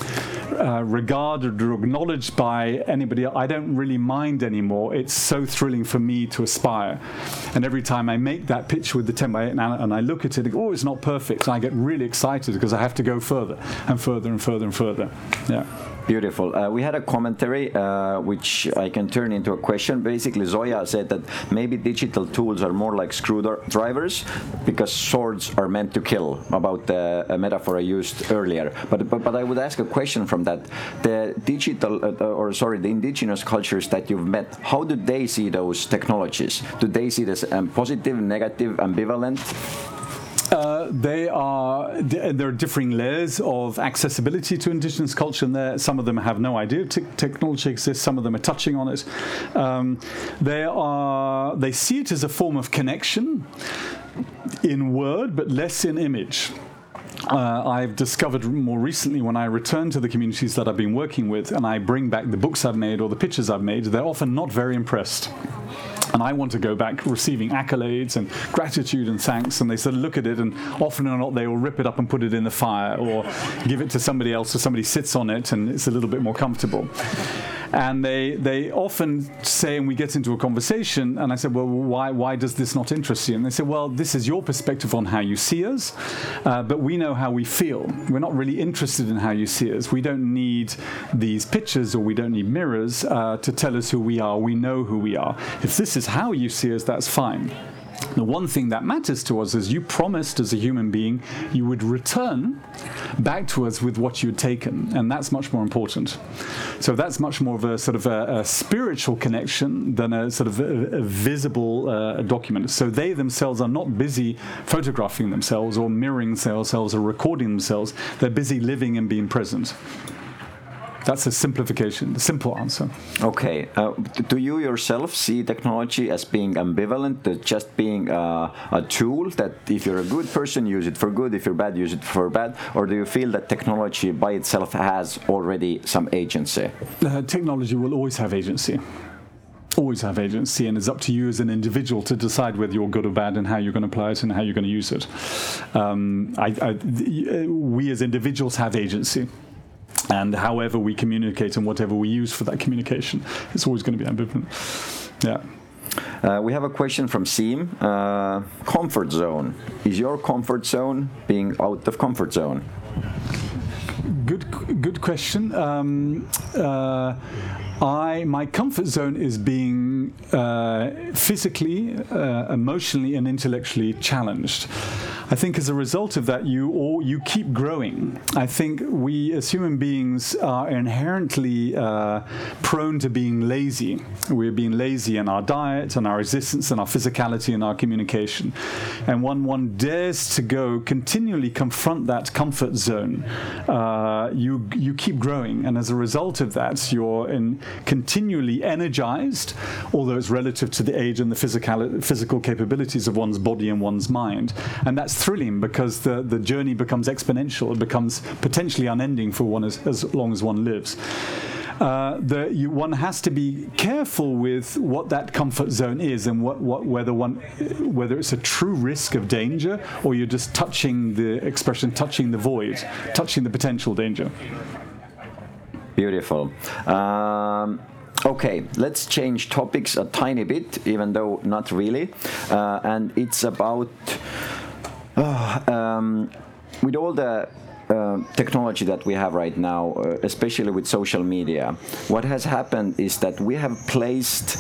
S2: uh, regarded or acknowledged by anybody, I don't really mind anymore. It's so thrilling for me to aspire. And every time I make that picture with the 10 by 8 and I, and I look at it, oh, it's not perfect. And I get really excited because I have to go further and further and further and further. Yeah.
S1: Beautiful. Uh, we had a commentary uh, which I can turn into a question. Basically, Zoya said that maybe digital tools are more like screwdrivers because swords are meant to kill, about the uh, metaphor I used earlier. But, but but I would ask a question from that: the digital, uh, or sorry, the indigenous cultures that you've met, how do they see those technologies? Do they see this um, positive, negative, ambivalent?
S2: Uh, they are th- there are differing layers of accessibility to indigenous culture, there some of them have no idea te- technology exists. Some of them are touching on it. Um, they are they see it as a form of connection in word, but less in image. Uh, I've discovered more recently when I return to the communities that I've been working with and I bring back the books I've made or the pictures I've made, they're often not very impressed. And I want to go back receiving accolades and gratitude and thanks, and they sort of look at it, and often or not they will rip it up and put it in the fire or give it to somebody else, so somebody sits on it and it's a little bit more comfortable. And they they often say, and we get into a conversation, and I said, well, why why does this not interest you? And they say, well, this is your perspective on how you see us, uh, but we know how we feel. We're not really interested in how you see us. We don't need these pictures or we don't need mirrors uh, to tell us who we are. We know who we are. If this is how you see us, that's fine. The one thing that matters to us is you promised as a human being you would return back to us with what you had taken, and that's much more important. So that's much more of a sort of a, a spiritual connection than a sort of a, a visible uh, document. So they themselves are not busy photographing themselves or mirroring themselves or recording themselves. They're busy living and being present. That's a simplification, the simple answer.
S1: Okay. Uh, do you yourself see technology as being ambivalent, just being uh, a tool that if you're a good person, use it for good, if you're bad, use it for bad? Or do you feel that technology by itself has already some agency?
S2: Uh, technology will always have agency. Always have agency, and it's up to you as an individual to decide whether you're good or bad and how you're going to apply it and how you're going to use it. Um, I, I, th- we as individuals have agency and however we communicate and whatever we use for that communication, it's always going to be ambivalent. Yeah.
S1: Uh, we have a question from Seam. Uh, comfort zone. Is your comfort zone being out of comfort zone?
S2: Good, good question. Um, uh, I my comfort zone is being uh, physically, uh, emotionally, and intellectually challenged. I think as a result of that, you all you keep growing. I think we as human beings are inherently uh, prone to being lazy. We're being lazy in our diet, and our existence, and our physicality, and our communication. And when one dares to go continually confront that comfort zone, uh, you you keep growing, and as a result of that, you're in continually energized, although it's relative to the age and the physical physical capabilities of one's body and one's mind. And that's thrilling because the, the journey becomes exponential. It becomes potentially unending for one as, as long as one lives. Uh, the, you, one has to be careful with what that comfort zone is and what, what, whether one whether it's a true risk of danger or you're just touching the expression touching the void touching the potential danger
S1: Beautiful. Um, okay, let's change topics a tiny bit, even though not really. Uh, and it's about uh, um, with all the uh, technology that we have right now, uh, especially with social media, what has happened is that we have placed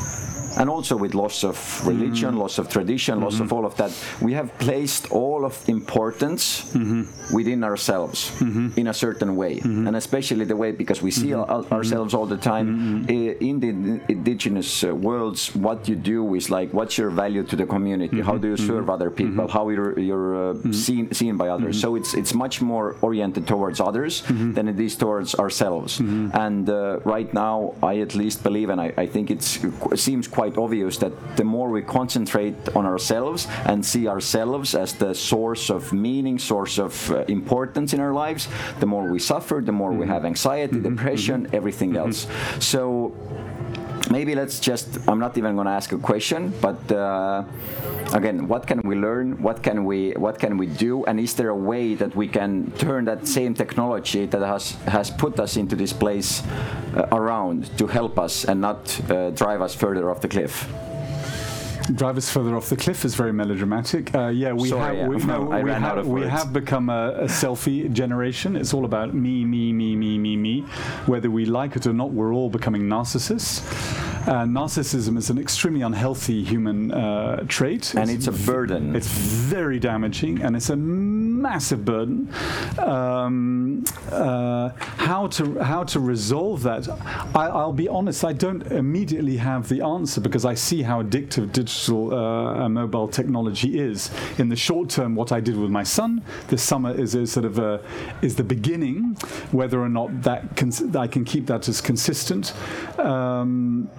S1: and also with loss of religion, mm-hmm. loss of tradition, mm-hmm. loss of all of that, we have placed all of importance mm-hmm. within ourselves mm-hmm. in a certain way, mm-hmm. and especially the way because we see mm-hmm. ourselves all the time in the indigenous uh, worlds. What you do is like, what's your value to the community? How do you serve other people? How you're, you're uh, seen seen by others? So it's it's much more oriented towards others than it is towards ourselves. And uh, right now, I at least believe, and I, I think it seems quite quite obvious that the more we concentrate on ourselves and see ourselves as the source of meaning, source of uh, importance in our lives, the more we suffer, the more mm-hmm. we have anxiety, mm-hmm. depression, mm-hmm. everything mm-hmm. else. So maybe let's just i'm not even going to ask a question but uh, again what can we learn what can we what can we do and is there a way that we can turn that same technology that has has put us into this place uh, around to help us and not uh, drive us further off the cliff
S2: drive us further off the cliff is very melodramatic. Uh, yeah, we
S1: Sorry,
S2: have
S1: yeah.
S2: we, no,
S1: we,
S2: have, we have become a, a, selfie generation. It's all about me, me, me, me, me, me. Whether we like it or not, we're all becoming narcissists. Uh, narcissism is an extremely unhealthy human uh, trait,
S1: and it's, it's a burden.
S2: It's very damaging, and it's a massive burden. Um, uh, how to how to resolve that? I, will be honest. I don't immediately have the answer because I see how addictive digital uh, mobile technology is. In the short term, what I did with my son this summer is a sort of a, is the beginning. Whether or not that I can keep that as consistent. Um,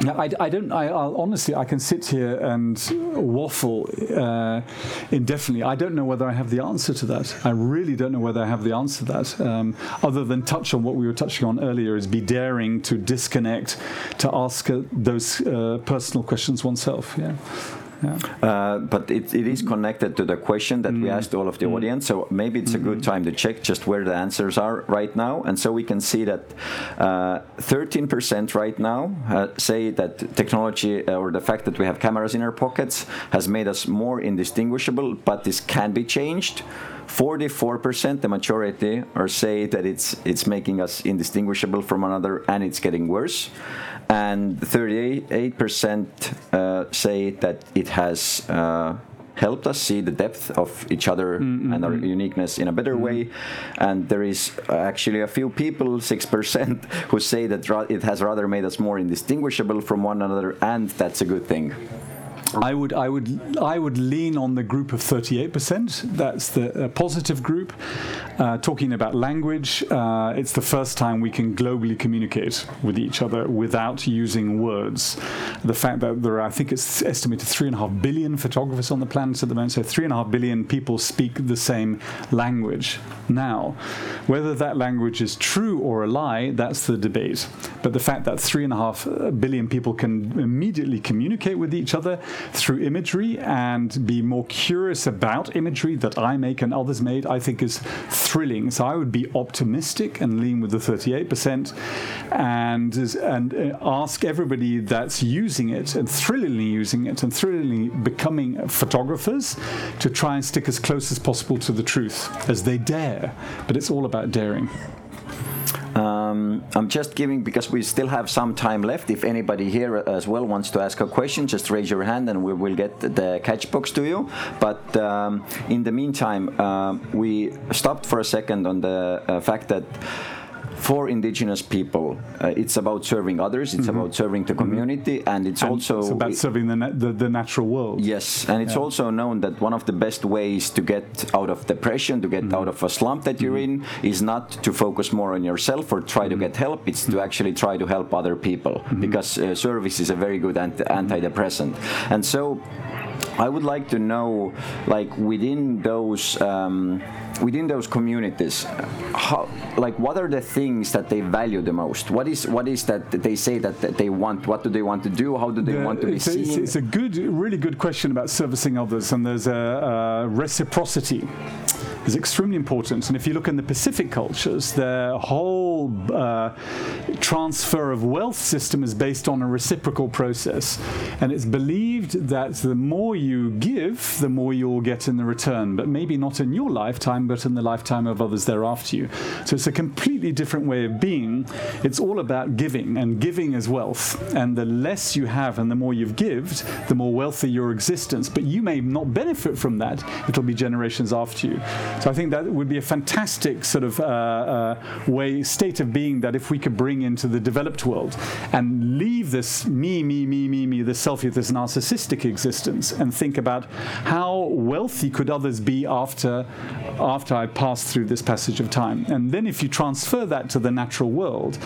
S2: I, I, don't. I, will honestly, I can sit here and waffle uh, indefinitely. I don't know whether I have the answer answer to that. I really don't know whether I have the answer to that, um, other than touch on what we were touching on earlier: is be daring to disconnect, to ask uh, those uh, personal questions oneself. Yeah.
S1: Uh, but it, it is connected to the question that we asked all of the audience. So maybe it's a good time to check just where the answers are right now. And so we can see that uh, 13% right now uh, say that technology uh, or the fact that we have cameras in our pockets has made us more indistinguishable, but this can be changed. 44%, the majority, are say that it's it's making us indistinguishable from another and it's getting worse. And 38% uh, say that it has uh, helped us see the depth of each other and our uniqueness in a better way. And there is actually a few people, 6%, who say that ra- it has rather made us more indistinguishable from one another, and that's a good thing.
S2: I would, I would, I would lean on the group of 38%. That's the uh, positive group. Uh, talking about language, uh, it's the first time we can globally communicate with each other without using words. The fact that there are, I think it's estimated three and a half billion photographers on the planet at the moment, so three and a half billion people speak the same language now. Whether that language is true or a lie, that's the debate. But the fact that three and a half uh, people can immediately communicate with each other through imagery and be more curious about imagery that I make and others made, I think is thrilling. So I would be optimistic and lean with the 38% and, and uh, ask everybody that's using it and thrillingly using it and thrillingly becoming photographers to try and stick as close as possible to the truth as they dare. But it's all about daring.
S1: Um, I'm just giving because we still have some time left. If anybody here as well wants to ask a question, just raise your hand and we will get the catch box to you. But um, in the meantime, uh, we stopped for a second on the uh, fact that for indigenous people, uh, it's about serving others, it's about serving the community, and it's
S2: And
S1: also
S2: it's about serving the, na- the, the natural world.
S1: Yes, and it's also known that one of the best ways to get out of depression, to get
S2: Mm-hmm.
S1: out of a slump that you're in, is not to focus more on yourself or try to
S2: Mm-hmm.
S1: get help. It's to actually try to help other people because uh, service is a very good anti- antidepressant. And so, I would like to know, like within those. Um, Within those communities, how, like, what are the things that they value the most? What is what is that they say that, that they want? What do they want to do? How do they
S2: The-
S1: want to be
S2: it's, a, it's,
S1: seen?
S2: it's a good, really good question about servicing others, and there's a, a reciprocity is extremely important. And if you look in the Pacific cultures, their whole uh, transfer of wealth system is based on a reciprocal process, and it's believed that the more you give, the more you'll get in the return. But maybe not in your lifetime, but in the lifetime of others thereafter you. So it's a completely different way of being. It's all about giving, and giving is wealth. And the less you have and the more you've given, the more wealthy your existence. But you may not benefit from that. It'll be generations after you. So I think that would be a fantastic sort of uh, uh, way, state of being that if we could bring into the developed world and leave this me, me, me, me, me, this selfie, this narcissistic existence, and think about how wealthy could others be after after I pass through this passage of time. And then if you transfer that to the natural world,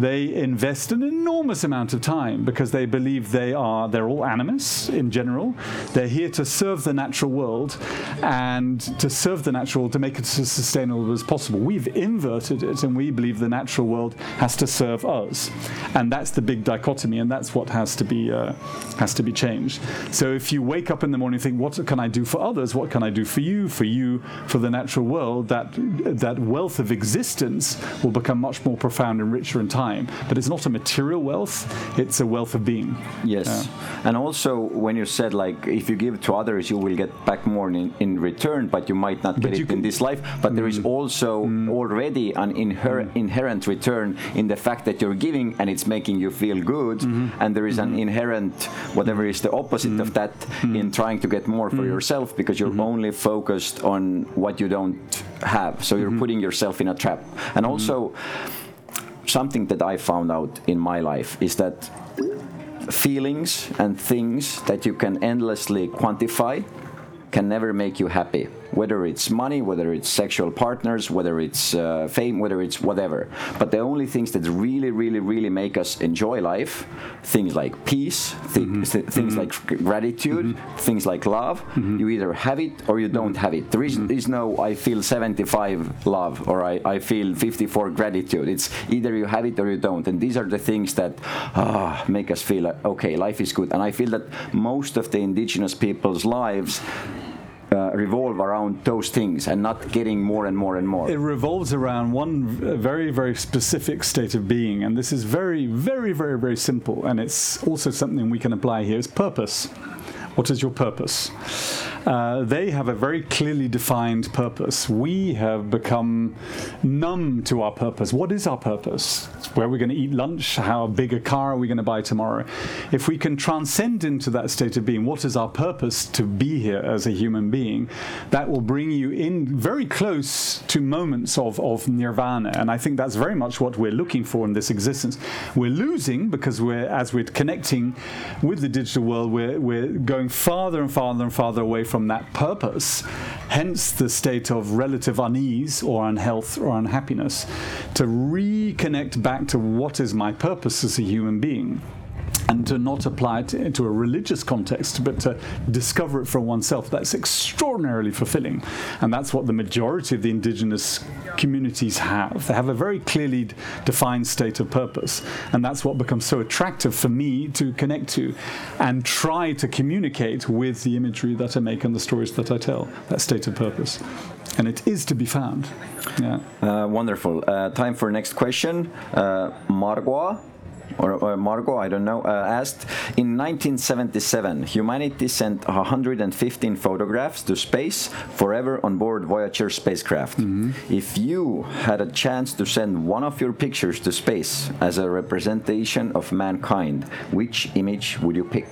S2: they invest an enormous amount of time because they believe they are they're all animus in general. They're here to serve the natural world and to serve the natural world to make it as sustainable as possible. We've inverted it and we believe the natural world has to serve us. And that's the big dichotomy and that's what has to be uh, has to be changed. So if you wake up in the morning and think what can I do for others? What can I do for you? For you for the natural world that that wealth of existence will become much more profound and richer in time. But it's not a material wealth, it's a wealth of being.
S1: Yes, and also when you said like if you give to others, you will get back more in, in return, but you might not get it in this life. But there is mm. also mm. already an inher- mm. inherent return in the fact that you're giving and it's making you feel good, mm-hmm. and there is an mm-hmm. inherent whatever is the opposite of mm. that mm. in trying to get more for mm. yourself because you're mm-hmm. only focused on what you don't have. So you're mm-hmm. putting yourself in a trap, and mm-hmm. also something that I found out in my life is that feelings and things that you can endlessly quantify can never make you happy. Whether it's money, whether it's sexual partners, whether it's uh, fame, whether it's whatever. But the only things that really, really, really make us enjoy life, things like peace,
S2: Mm-hmm.
S1: th- things like gratitude, things like love,
S2: Mm-hmm.
S1: you either have it or you don't have it. There is, is no I feel 75 love or I, I feel 54 gratitude. It's either you have it or you don't. And these are the things that ah, make us feel like, okay, life is good. And I feel that most of the indigenous people's lives uh, revolve around those things and not getting more and more and more.
S2: It revolves around one very, very specific state of being, and this is very, very, very, very simple. And it's also something we can apply here: is purpose. What is your purpose? Uh, they have a very clearly defined purpose. We have become numb to our purpose. What is our purpose? Where are we're going to eat lunch? How big a car are we going to buy tomorrow? If we can transcend into that state of being, what is our purpose to be here as a human being? That will bring you in very close to moments of, of nirvana. And I think that's very much what we're looking for in this existence. We're losing because we're, as we're connecting with the digital world, we're, we're going farther and farther and farther away from that purpose. Hence the state of relative unease or unhealth or unhappiness. To reconnect back to what is my purpose as a human being and to not apply it into a religious context, but to discover it for oneself. That's extraordinarily fulfilling. And that's what the majority of the indigenous communities have. They have a very clearly defined state of purpose. And that's what becomes so attractive for me to connect to and try to communicate with the imagery that I make and the stories that I tell, that state of purpose. And it is to be found. Yeah.
S1: Uh, wonderful. Uh, time for next question. Uh, Margot, or, or Margot, I don't know, uh, asked In 1977, humanity sent 115 photographs to space forever on board Voyager spacecraft. If you had a chance to send one of your pictures to space as a representation of mankind, which image would you pick?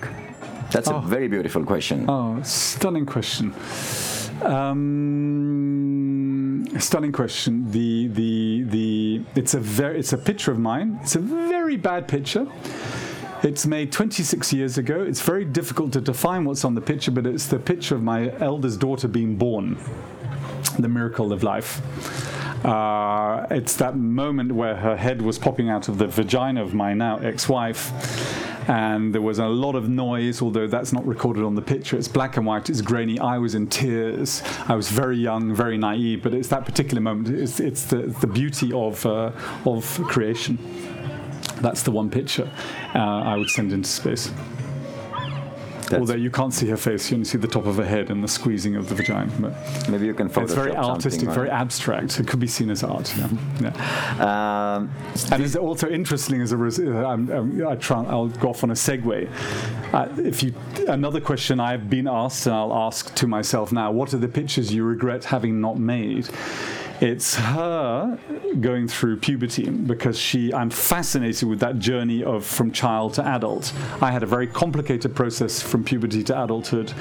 S1: That's a very beautiful question.
S2: Oh, stunning question. Um, stunning question. The the the it's a very it's a picture of mine. It's a very bad picture. It's made 26 years ago. It's very difficult to define what's on the picture, but it's the picture of my eldest daughter being born. The miracle of life. Uh, it's that moment where her head was popping out of the vagina of my now ex-wife and there was a lot of noise, although that's not recorded on the picture. It's black and white, it's grainy. I was in tears. I was very young, very naive, but it's that particular moment. It's, it's the, the beauty of, uh, of creation. That's the one picture uh, I would send into space.
S1: That's-
S2: Although you can't see her face, you only see the top of her head and the squeezing of the vagina. But
S1: Maybe you can Photoshop
S2: it's very artistic, very abstract. It could be seen as art. Yeah. yeah.
S1: Um,
S2: And it's also interesting as a res- uh, I'm, I'm, I try, I'll go off on a segue. Uh, if you another question I've been asked and I'll ask to myself now: What are the pictures you regret having not made? It's her going through puberty because she. I'm fascinated with that journey of from child to adult. I had a very complicated process from puberty to adulthood,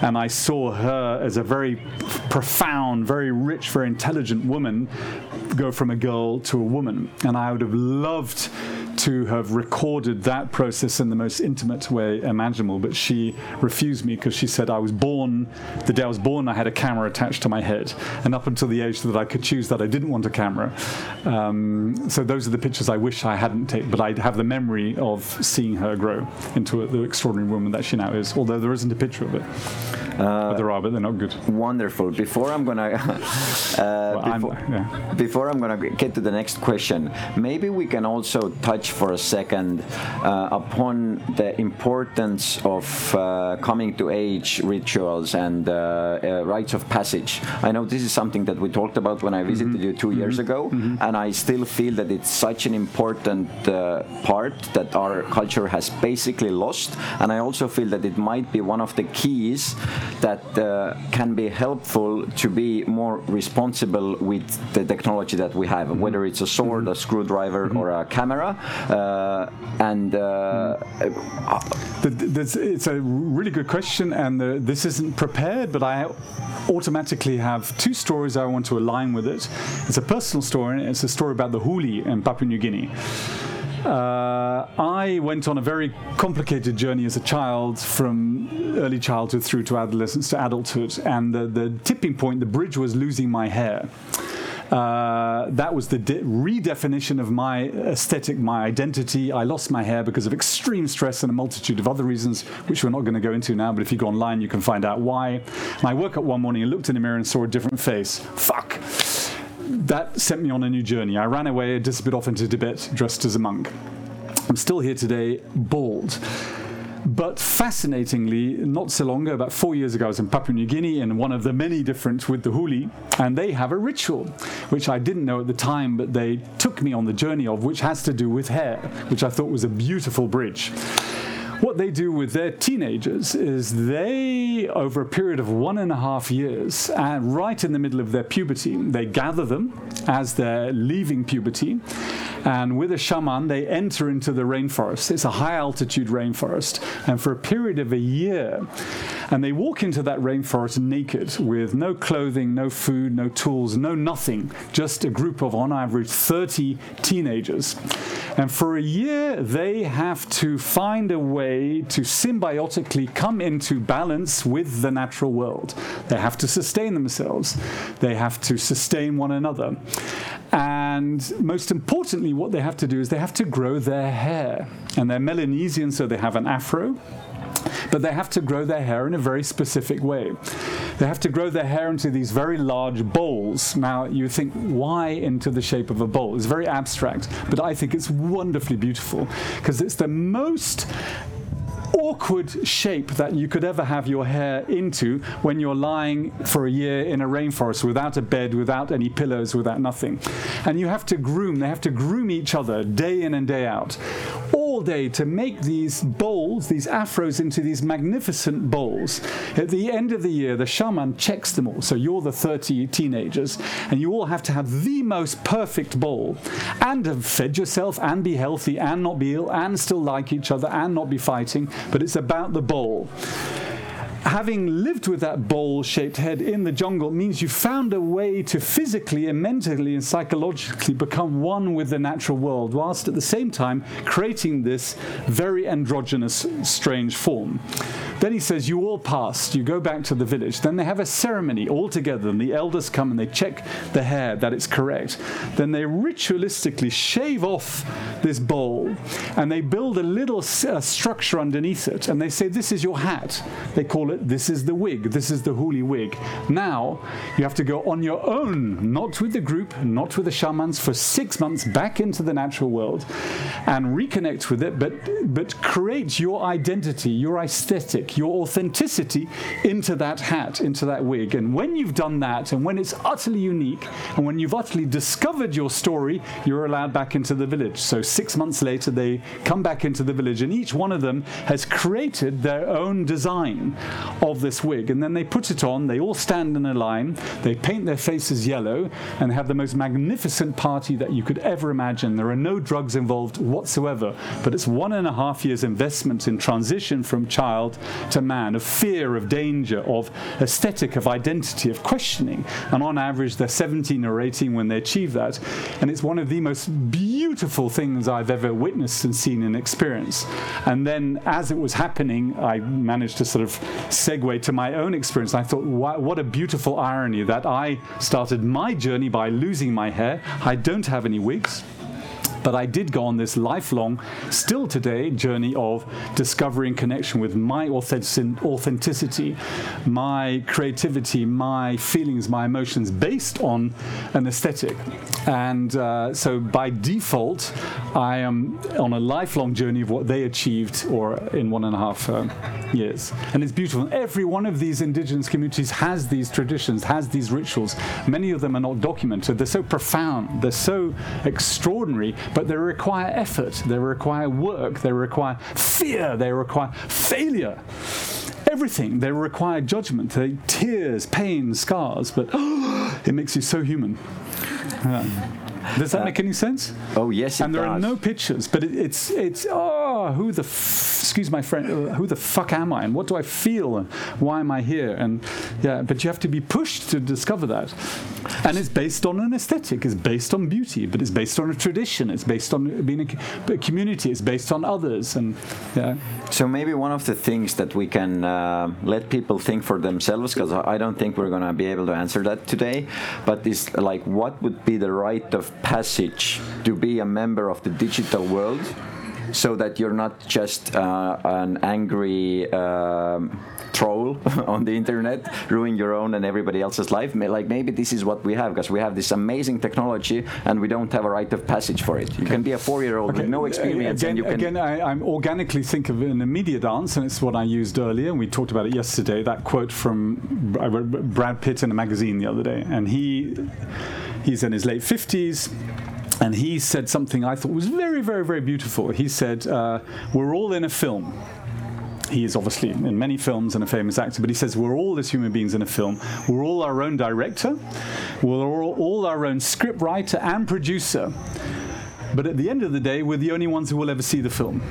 S2: and I saw her as a very profound, very rich, very intelligent woman go from a girl to a woman. And I would have loved to have recorded that process in the most intimate way imaginable, but she refused me because she said I was born, the day I was born, I had a camera attached to my head. And up until the age that I could choose that, I didn't want a camera. Um, so those are the pictures I wish I hadn't taken, but I have the memory of seeing her grow into a, the extraordinary woman that she now is, although there isn't a picture of it. but there are, but they're not good.
S1: Wonderful. Before I'm gonna, uh,
S2: Well, I'm- yeah.
S1: before I'm gonna get to the next question, maybe we can also touch for a second uh, upon the importance of uh, coming to age rituals and uh, uh, rites of passage. I know this is something that we talked about when I visited
S2: Mm-hmm.
S1: you 2 years ago, and I still feel that it's such an important uh, part that our culture has basically lost. And I also feel that it might be one of the keys that uh, can be helpful to be more responsible with the technology that we have, whether it's a sword, a screwdriver, or a camera. Uh, and uh,
S2: it's a really good question, and this isn't prepared, but I automatically have two stories I want to align with it. It's a personal story, and it's a story about the huli in Papua New Guinea. Uh, I went on a very complicated journey as a child from early childhood through to adolescence to adulthood, and the, the tipping point, the bridge was losing my hair. Uh, that was the de- redefinition of my aesthetic, my identity. I lost my hair because of extreme stress and a multitude of other reasons, which we're not going to go into now. But if you go online, you can find out why. And I woke up one morning and looked in the mirror and saw a different face. Fuck. That sent me on a new journey. I ran away, disappeared off into Tibet, dressed as a monk. I'm still here today, bald. But fascinatingly, not so long ago, about four years ago, I was in Papua New Guinea and one of the many different with the Huli, and they have a ritual, which I didn't know at the time, but they took me on the journey of, which has to do with hair, which I thought was a beautiful bridge. What they do with their teenagers is they, over a period of one and a half years, uh, right in the middle of their puberty, they gather them as they're leaving puberty, and with a shaman, they enter into the rainforest. It's a high altitude rainforest, and for a period of a year, and they walk into that rainforest naked with no clothing, no food, no tools, no nothing, just a group of, on average, 30 teenagers. And for a year, they have to find a way to symbiotically come into balance with the natural world. They have to sustain themselves, they have to sustain one another. And most importantly, what they have to do is they have to grow their hair. And they're Melanesian, so they have an afro but they have to grow their hair in a very specific way. They have to grow their hair into these very large bowls. Now, you think, why into the shape of a bowl? It's very abstract, but I think it's wonderfully beautiful because it's the most awkward shape that you could ever have your hair into when you're lying for a year in a rainforest without a bed, without any pillows, without nothing. And you have to groom, they have to groom each other day in and day out, all day to make these bowls, these afros, into these magnificent bowls. At the end of the year, the shaman checks them all. So you're the 30 teenagers, and you all have to have the most perfect bowl and have fed yourself and be healthy and not be ill and still like each other and not be fighting but it's about the bowl. Having lived with that bowl shaped head in the jungle means you found a way to physically and mentally and psychologically become one with the natural world, whilst at the same time creating this very androgynous, strange form. Then he says, You all passed, you go back to the village. Then they have a ceremony all together, and the elders come and they check the hair that it's correct. Then they ritualistically shave off this bowl and they build a little uh, structure underneath it, and they say, This is your hat. They call it, This is the wig, this is the huli wig. Now you have to go on your own, not with the group, not with the shamans, for six months back into the natural world and reconnect with it, but, but create your identity, your aesthetic, your authenticity into that hat, into that wig. And when you've done that, and when it's utterly unique, and when you've utterly discovered your story, you're allowed back into the village. So six months later, they come back into the village, and each one of them has created their own design of this wig. And then they put it on, they all stand in a line, they paint their faces yellow, and have the most magnificent party that you could ever imagine. There are no drugs involved whatsoever, but it's one and a half years investment in transition from child to man, of fear, of danger, of aesthetic, of identity, of questioning. And on average, they're 17 or 18 when they achieve that. And it's one of the most beautiful things I've ever witnessed and seen and experienced. And then as it was happening, I managed to sort of segue to my own experience. I thought, what a beautiful irony that I started my journey by losing my hair. I don't have any wigs. But I did go on this lifelong, still today, journey of discovering connection with my authenticity, my creativity, my feelings, my emotions based on an aesthetic. And uh, so by default, I am on a lifelong journey of what they achieved or in one and a half uh, years. And it's beautiful. Every one of these indigenous communities has these traditions, has these rituals. Many of them are not documented. They're so profound, they're so extraordinary, but they require effort, they require work, they require fear, they require failure. Everything. They require judgment, they, tears, pain, scars, but it makes you so human. Yeah. Does that uh, make any sense?
S1: Oh yes, it
S2: and there
S1: does.
S2: are no pictures, but it, it's it's oh oh, who the, f- excuse my friend, uh, who the fuck am I? And what do I feel? And why am I here? And yeah, but you have to be pushed to discover that. And it's based on an aesthetic, it's based on beauty, but it's based on a tradition, it's based on being a, a community, it's based on others. And yeah.
S1: So maybe one of the things that we can uh, let people think for themselves, because I don't think we're going to be able to answer that today, but is like what would be the rite of passage to be a member of the digital world? So that you're not just uh, an angry um, troll on the internet, ruining your own and everybody else's life. Like maybe this is what we have, because we have this amazing technology and we don't have a rite of passage for it. You can be a four-year-old with no experience,
S2: Again,
S1: and you can.
S2: again I, I'm organically think of an immediate answer, and it's what I used earlier, and we talked about it yesterday. That quote from Brad Pitt in a magazine the other day, and he he's in his late fifties. And he said something I thought was very, very, very beautiful. He said, uh, We're all in a film. He is obviously in many films and a famous actor, but he says we're all as human beings in a film. We're all our own director, we're all, all our own script writer and producer. But at the end of the day, we're the only ones who will ever see the film.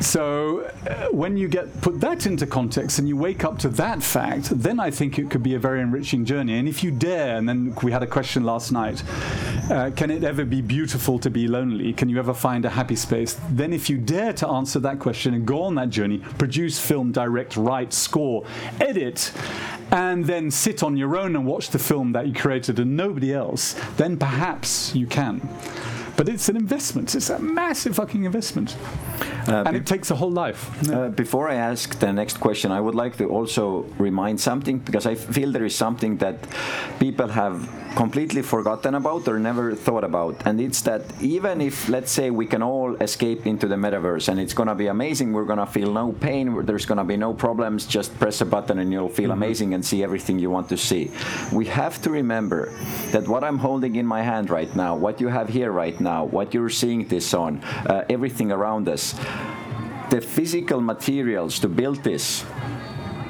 S2: So uh, when you get put that into context and you wake up to that fact, then I think it could be a very enriching journey. And if you dare, and then we had a question last night, uh, can it ever be beautiful to be lonely? Can you ever find a happy space? Then if you dare to answer that question and go on that journey, produce, film, direct, write, score, edit, and then sit on your own and watch the film that you created and nobody else, then perhaps you can. But it's an investment. It's a massive fucking investment. And it takes a whole life.
S1: Uh, before I ask the next question, I would like to also remind something because I feel there is something that people have completely forgotten about or never thought about, and it's that even if, let's say, we can all escape into the metaverse and it's gonna be amazing, we're gonna feel no pain, there's gonna be no problems, just press a button and you'll feel amazing and see everything you want to see. We have to remember that what I'm holding in my hand right now, what you have here right now, what you're seeing this on, uh, everything around us, the physical materials to build this,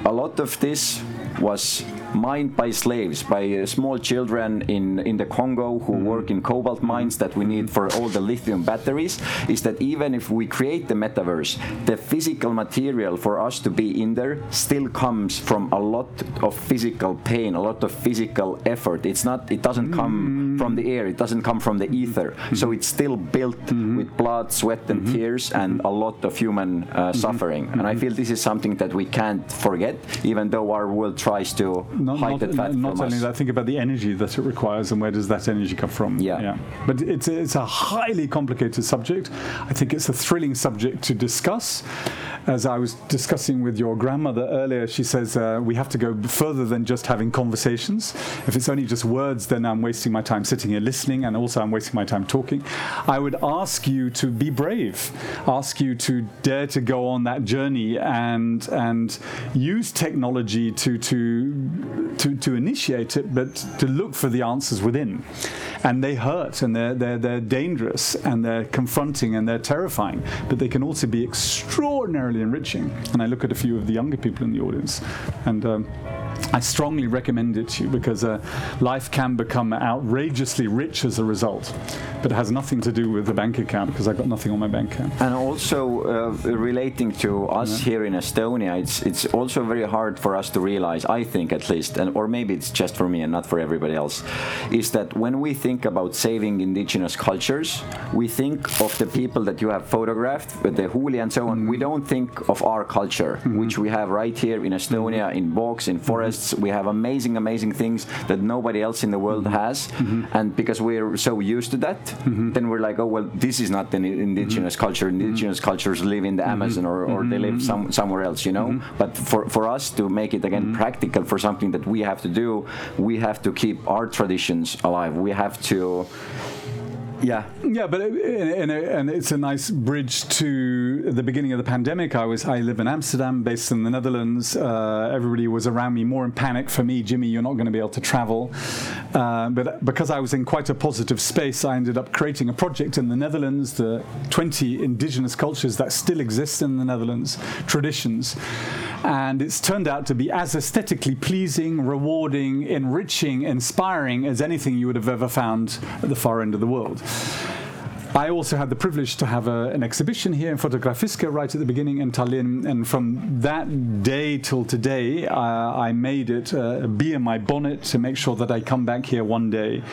S1: a lot of this was mined by slaves, by uh, small children in, in the Congo who mm-hmm. work in cobalt mines that we need for all the lithium batteries, is that even if we create the metaverse, the physical material for us to be in there still comes from a lot of physical pain, a lot of physical effort. It's not, it doesn't mm-hmm. come from the air, it doesn't come from the ether. Mm-hmm. So it's still built with blood, sweat, and tears, and a lot of human uh, suffering. And I feel this is something that we can't forget, even though our world tries to
S2: not, not, not only that, think about the energy that it requires and where does that energy come from.
S1: Yeah.
S2: But it's a, it's a highly complicated subject. I think it's a thrilling subject to discuss. As I was discussing with your grandmother earlier, she says uh, we have to go further than just having conversations. If it's only just words, then I'm wasting my time sitting here listening, and also I'm wasting my time talking. I would ask you to be brave, ask you to dare to go on that journey and and use technology to to to, to initiate it, but to look for the answers within. And they hurt, and they're they're they're dangerous, and they're confronting, and they're terrifying. But they can also be extraordinarily enriching. And I look at a few of the younger people in the audience, and. Um, I strongly recommend it to you because uh, life can become outrageously rich as a result, but it has nothing to do with the bank account because I've got nothing on my bank account.
S1: And also uh, relating to us here in Estonia, it's it's also very hard for us to realize. I think at least, and or maybe it's just for me and not for everybody else, is that when we think about saving indigenous cultures, we think of the people that you have photographed, with the huli and so on. We don't think of our culture, which we have right here in Estonia, in bogs, in forests. We have amazing, amazing things that nobody else in the world mm-hmm. has, mm-hmm. and because we're so used to that, mm-hmm. then we're like, oh well, this is not an indigenous culture. Indigenous cultures live in the Amazon or, or they live some, somewhere else, you know. But for, for us to make it again practical for something that we have to do, we have to keep our traditions alive. We have to, yeah,
S2: Yeah, but and, and it's a nice bridge to the beginning of the pandemic. I was I live in Amsterdam, based in the Netherlands. Uh, everybody was around me, more in panic. For me, Jimmy, you're not going to be able to travel. Uh, but because I was in quite a positive space, I ended up creating a project in the Netherlands. The 20 indigenous cultures that still exist in the Netherlands, traditions, and it's turned out to be as aesthetically pleasing, rewarding, enriching, inspiring as anything you would have ever found at the far end of the world. I also had the privilege to have a, an exhibition here in Fotografiska right at the beginning in Tallinn, and from that day till today, uh, I made it uh, bee in my bonnet to make sure that I come back here one day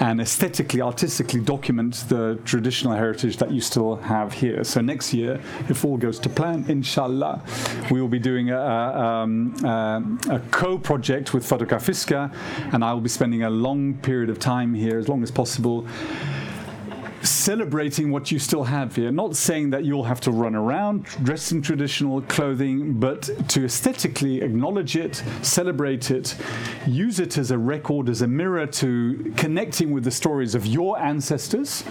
S2: and aesthetically, artistically document the traditional heritage that you still have here. So next year, if all goes to plan, inshallah, we will be doing a, a, um, uh, a co-project with Fotografiska, and I will be spending a long period of time here, as long as possible celebrating what you still have here. Not saying that you'll have to run around dressed in traditional clothing, but to aesthetically acknowledge it, celebrate it, use it as a record, as a mirror to connecting with the stories of your ancestors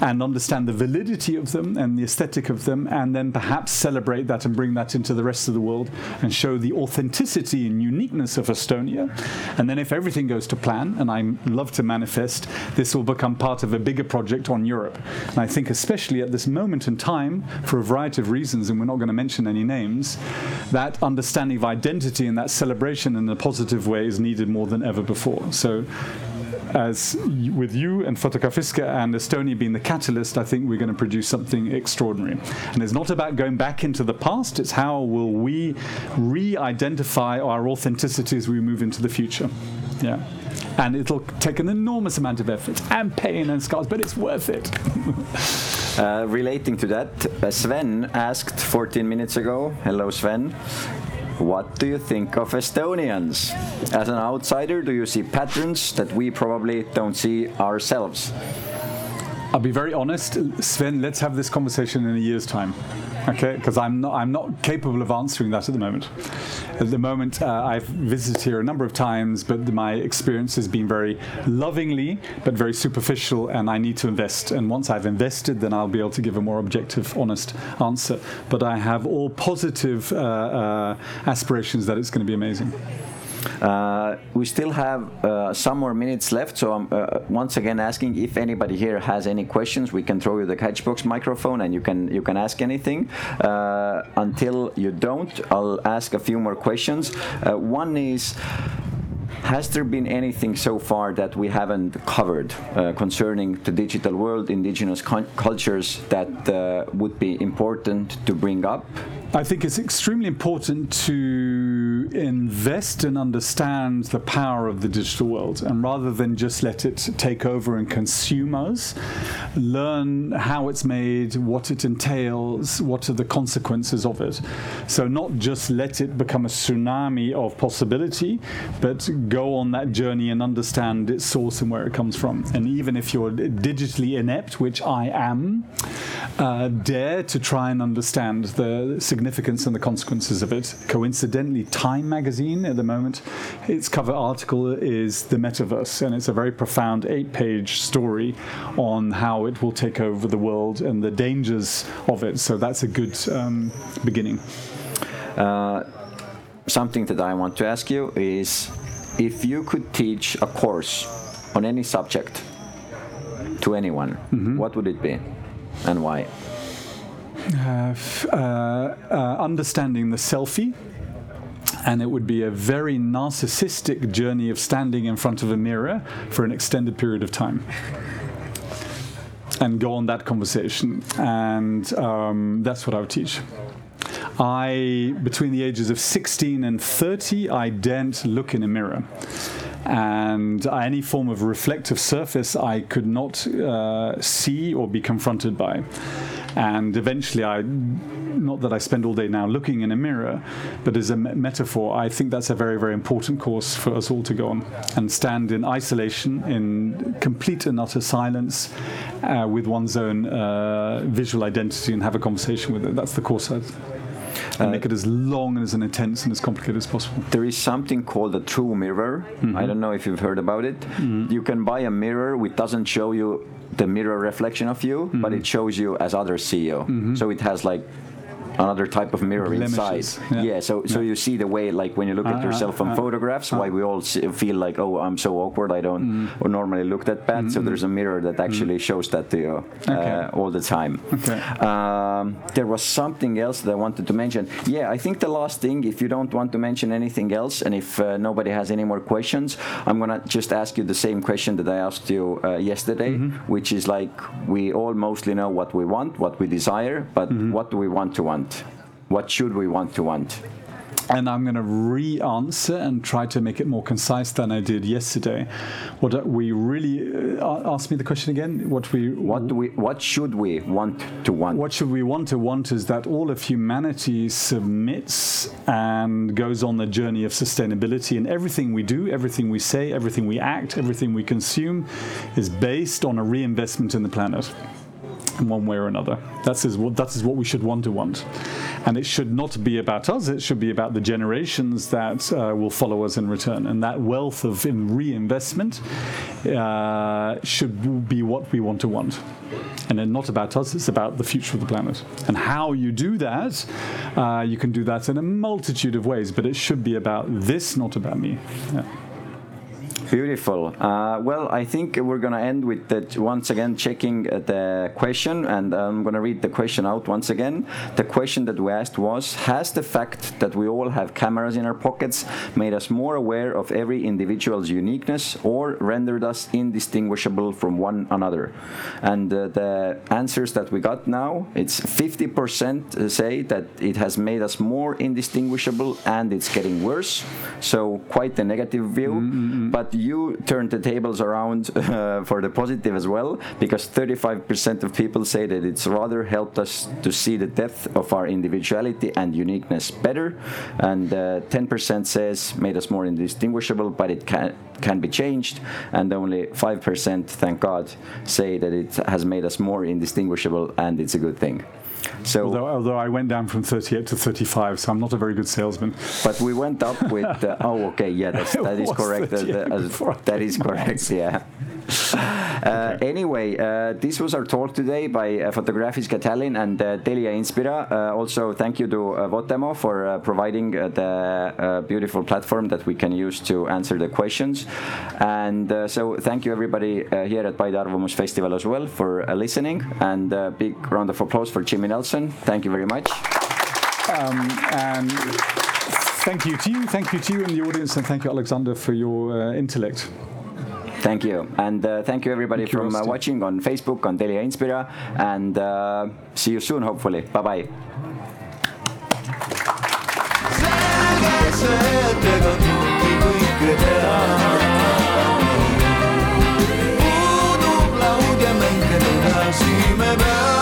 S2: and understand the validity of them and the aesthetic of them, and then perhaps celebrate that and bring that into the rest of the world and show the authenticity and uniqueness of Estonia. And then if everything goes to plan, and I love to manifest, this will become part of a bigger project on Europe. And I think, especially at this moment in time, for a variety of reasons, and we're not going to mention any names, that understanding of identity and that celebration in a positive way is needed more than ever before. So, as with you and Fotografiska and Estonia being the catalyst, I think we're going to produce something extraordinary. And it's not about going back into the past, it's how will we re identify our authenticity as we move into the future. Yeah. And it'll take an enormous amount of effort and pain and scars, but it's worth it.
S1: Uh, relating to that, uh, Sven asked 14 minutes ago. Hello, Sven. What do you think of Estonians? As an outsider, do you see patterns that we probably don't see ourselves?
S2: I'll be very honest, Sven. Let's have this conversation in a year's time, okay? Because I'm not, I'm not capable of answering that at the moment. At the moment, uh, I've visited here a number of times, but my experience has been very lovingly, but very superficial, and I need to invest. And once I've invested, then I'll be able to give a more objective, honest answer. But I have all positive uh, uh, aspirations that it's going to be amazing.
S1: Uh, we still have uh, some more minutes left, so I'm uh, once again asking if anybody here has any questions. We can throw you the catchbox microphone, and you can you can ask anything. Uh, until you don't, I'll ask a few more questions. Uh, one is. Has there been anything so far that we haven't covered uh, concerning the digital world, indigenous cultures that uh, would be important to bring up?
S2: I think it's extremely important to invest and understand the power of the digital world, and rather than just let it take over and consume us, learn how it's made, what it entails, what are the consequences of it. So, not just let it become a tsunami of possibility, but go on that journey and understand its source and where it comes from. And even if you're digitally inept, which I am, uh, dare to try and understand the significance and the consequences of it. Coincidentally, Time magazine at the moment, its cover article is the metaverse, and it's a very profound eight page story on how it will take over the world and the dangers of it. So that's a good um, beginning.
S1: Uh, something that I want to ask you is if you could teach a course on any subject to anyone, what would it be and why?
S2: Uh, f- uh, uh, understanding the selfie. And it would be a very narcissistic journey of standing in front of a mirror for an extended period of time. And go on that conversation. And um, that's what I would teach. I, between the ages of 16 and 30, I daren't look in a mirror. And any form of reflective surface I could not uh, see or be confronted by. And eventually, I, not that I spend all day now looking in a mirror, but as a me- metaphor, I think that's a very, very important course for us all to go on and stand in isolation, in complete and utter silence, uh, with one's own uh, visual identity and have a conversation with it. That's the course I'd and make it as long and as intense and as complicated as possible.
S1: There is something called a true mirror. I don't know if you've heard about it. You can buy a mirror which doesn't show you the mirror reflection of you, but mm-hmm. it shows you as others see you. Mm-hmm. So it has like another type of mirror
S2: Blemishes,
S1: inside.
S2: yeah.
S1: Yeah. so so you see the way like when you look at
S2: Uh,
S1: yourself on
S2: uh,
S1: photographs, why we all feel like oh I'm so awkward I don't
S2: Mm.
S1: normally look that bad. So there's a mirror that actually shows that to you uh,
S2: Okay.
S1: all the time.
S2: Okay.
S1: Um, there was something else that I wanted to mention. Yeah, I think the last thing, if you don't want to mention anything else, and if uh, nobody has any more questions, I'm gonna just ask you the same question that I asked you uh, yesterday, which is like we all mostly know what we want, what we desire, but what do we want to want? What should we want to want?
S2: and I'm going to re-answer and try to make it more concise than I did yesterday. What we really uh, ask me the question again. What we
S1: What do we? What should we want to want?
S2: What should we want to want is that all of humanity submits and goes on the journey of sustainability, and everything we do, everything we say, everything we act, everything we consume is based on a reinvestment in the planet. In one way or another. That is what that is what we should want to want. And it should not be about us, it should be about the generations that uh, will follow us in return. And that wealth of reinvestment uh, should be what we want to want. And then not about us, it's about the future of the planet. And how you do that, uh, you can do that in a multitude of ways, but it should be about this, not about me. Yeah.
S1: Beautiful. Uh, well, I think we're going to end with that once again checking uh, the question, and I'm going to read the question out once again. The question that we asked was Has the fact that we all have cameras in our pockets made us more aware of every individual's uniqueness or rendered us indistinguishable from one another? And uh, the answers that we got now, it's 50% say that it has made us more indistinguishable and it's getting worse. So, quite a negative view. But you turned the tables around uh, for the positive as well, because 35% of people say that it's rather helped us to see the depth of our individuality and uniqueness better, and uh, 10% says made us more indistinguishable, but it can can be changed, and only 5%, thank God, say that it has made us more indistinguishable, and it's a good thing. So.
S2: Although, although I went down from 38 to 35, so I'm not a very good salesman.
S1: But we went up with. Uh, oh, okay, yeah, that's, that is correct.
S2: that,
S1: uh, that is correct. Yeah. Uh, Anyway, uh, this was our talk today by uh, Fotografiska Tallinn and uh, Telia Inspira. Uh, also, thank you to uh, Votemo for uh, providing uh, the uh, beautiful platform that we can use to answer the questions. And uh, so, thank you everybody uh, here at Paide Arvamus Festival as well for uh, listening. And a big round of applause for Jimmy Nelson. Thank you very much.
S2: And thank you to you, thank you to you in the audience, and thank you, Alexander, for your uh, intellect.
S1: Thank you. And uh, thank you, everybody,
S2: thank
S1: from uh,
S2: you,
S1: watching on Facebook, on Telia Inspira. And uh, see you soon, hopefully. Bye bye. puudub laud ja.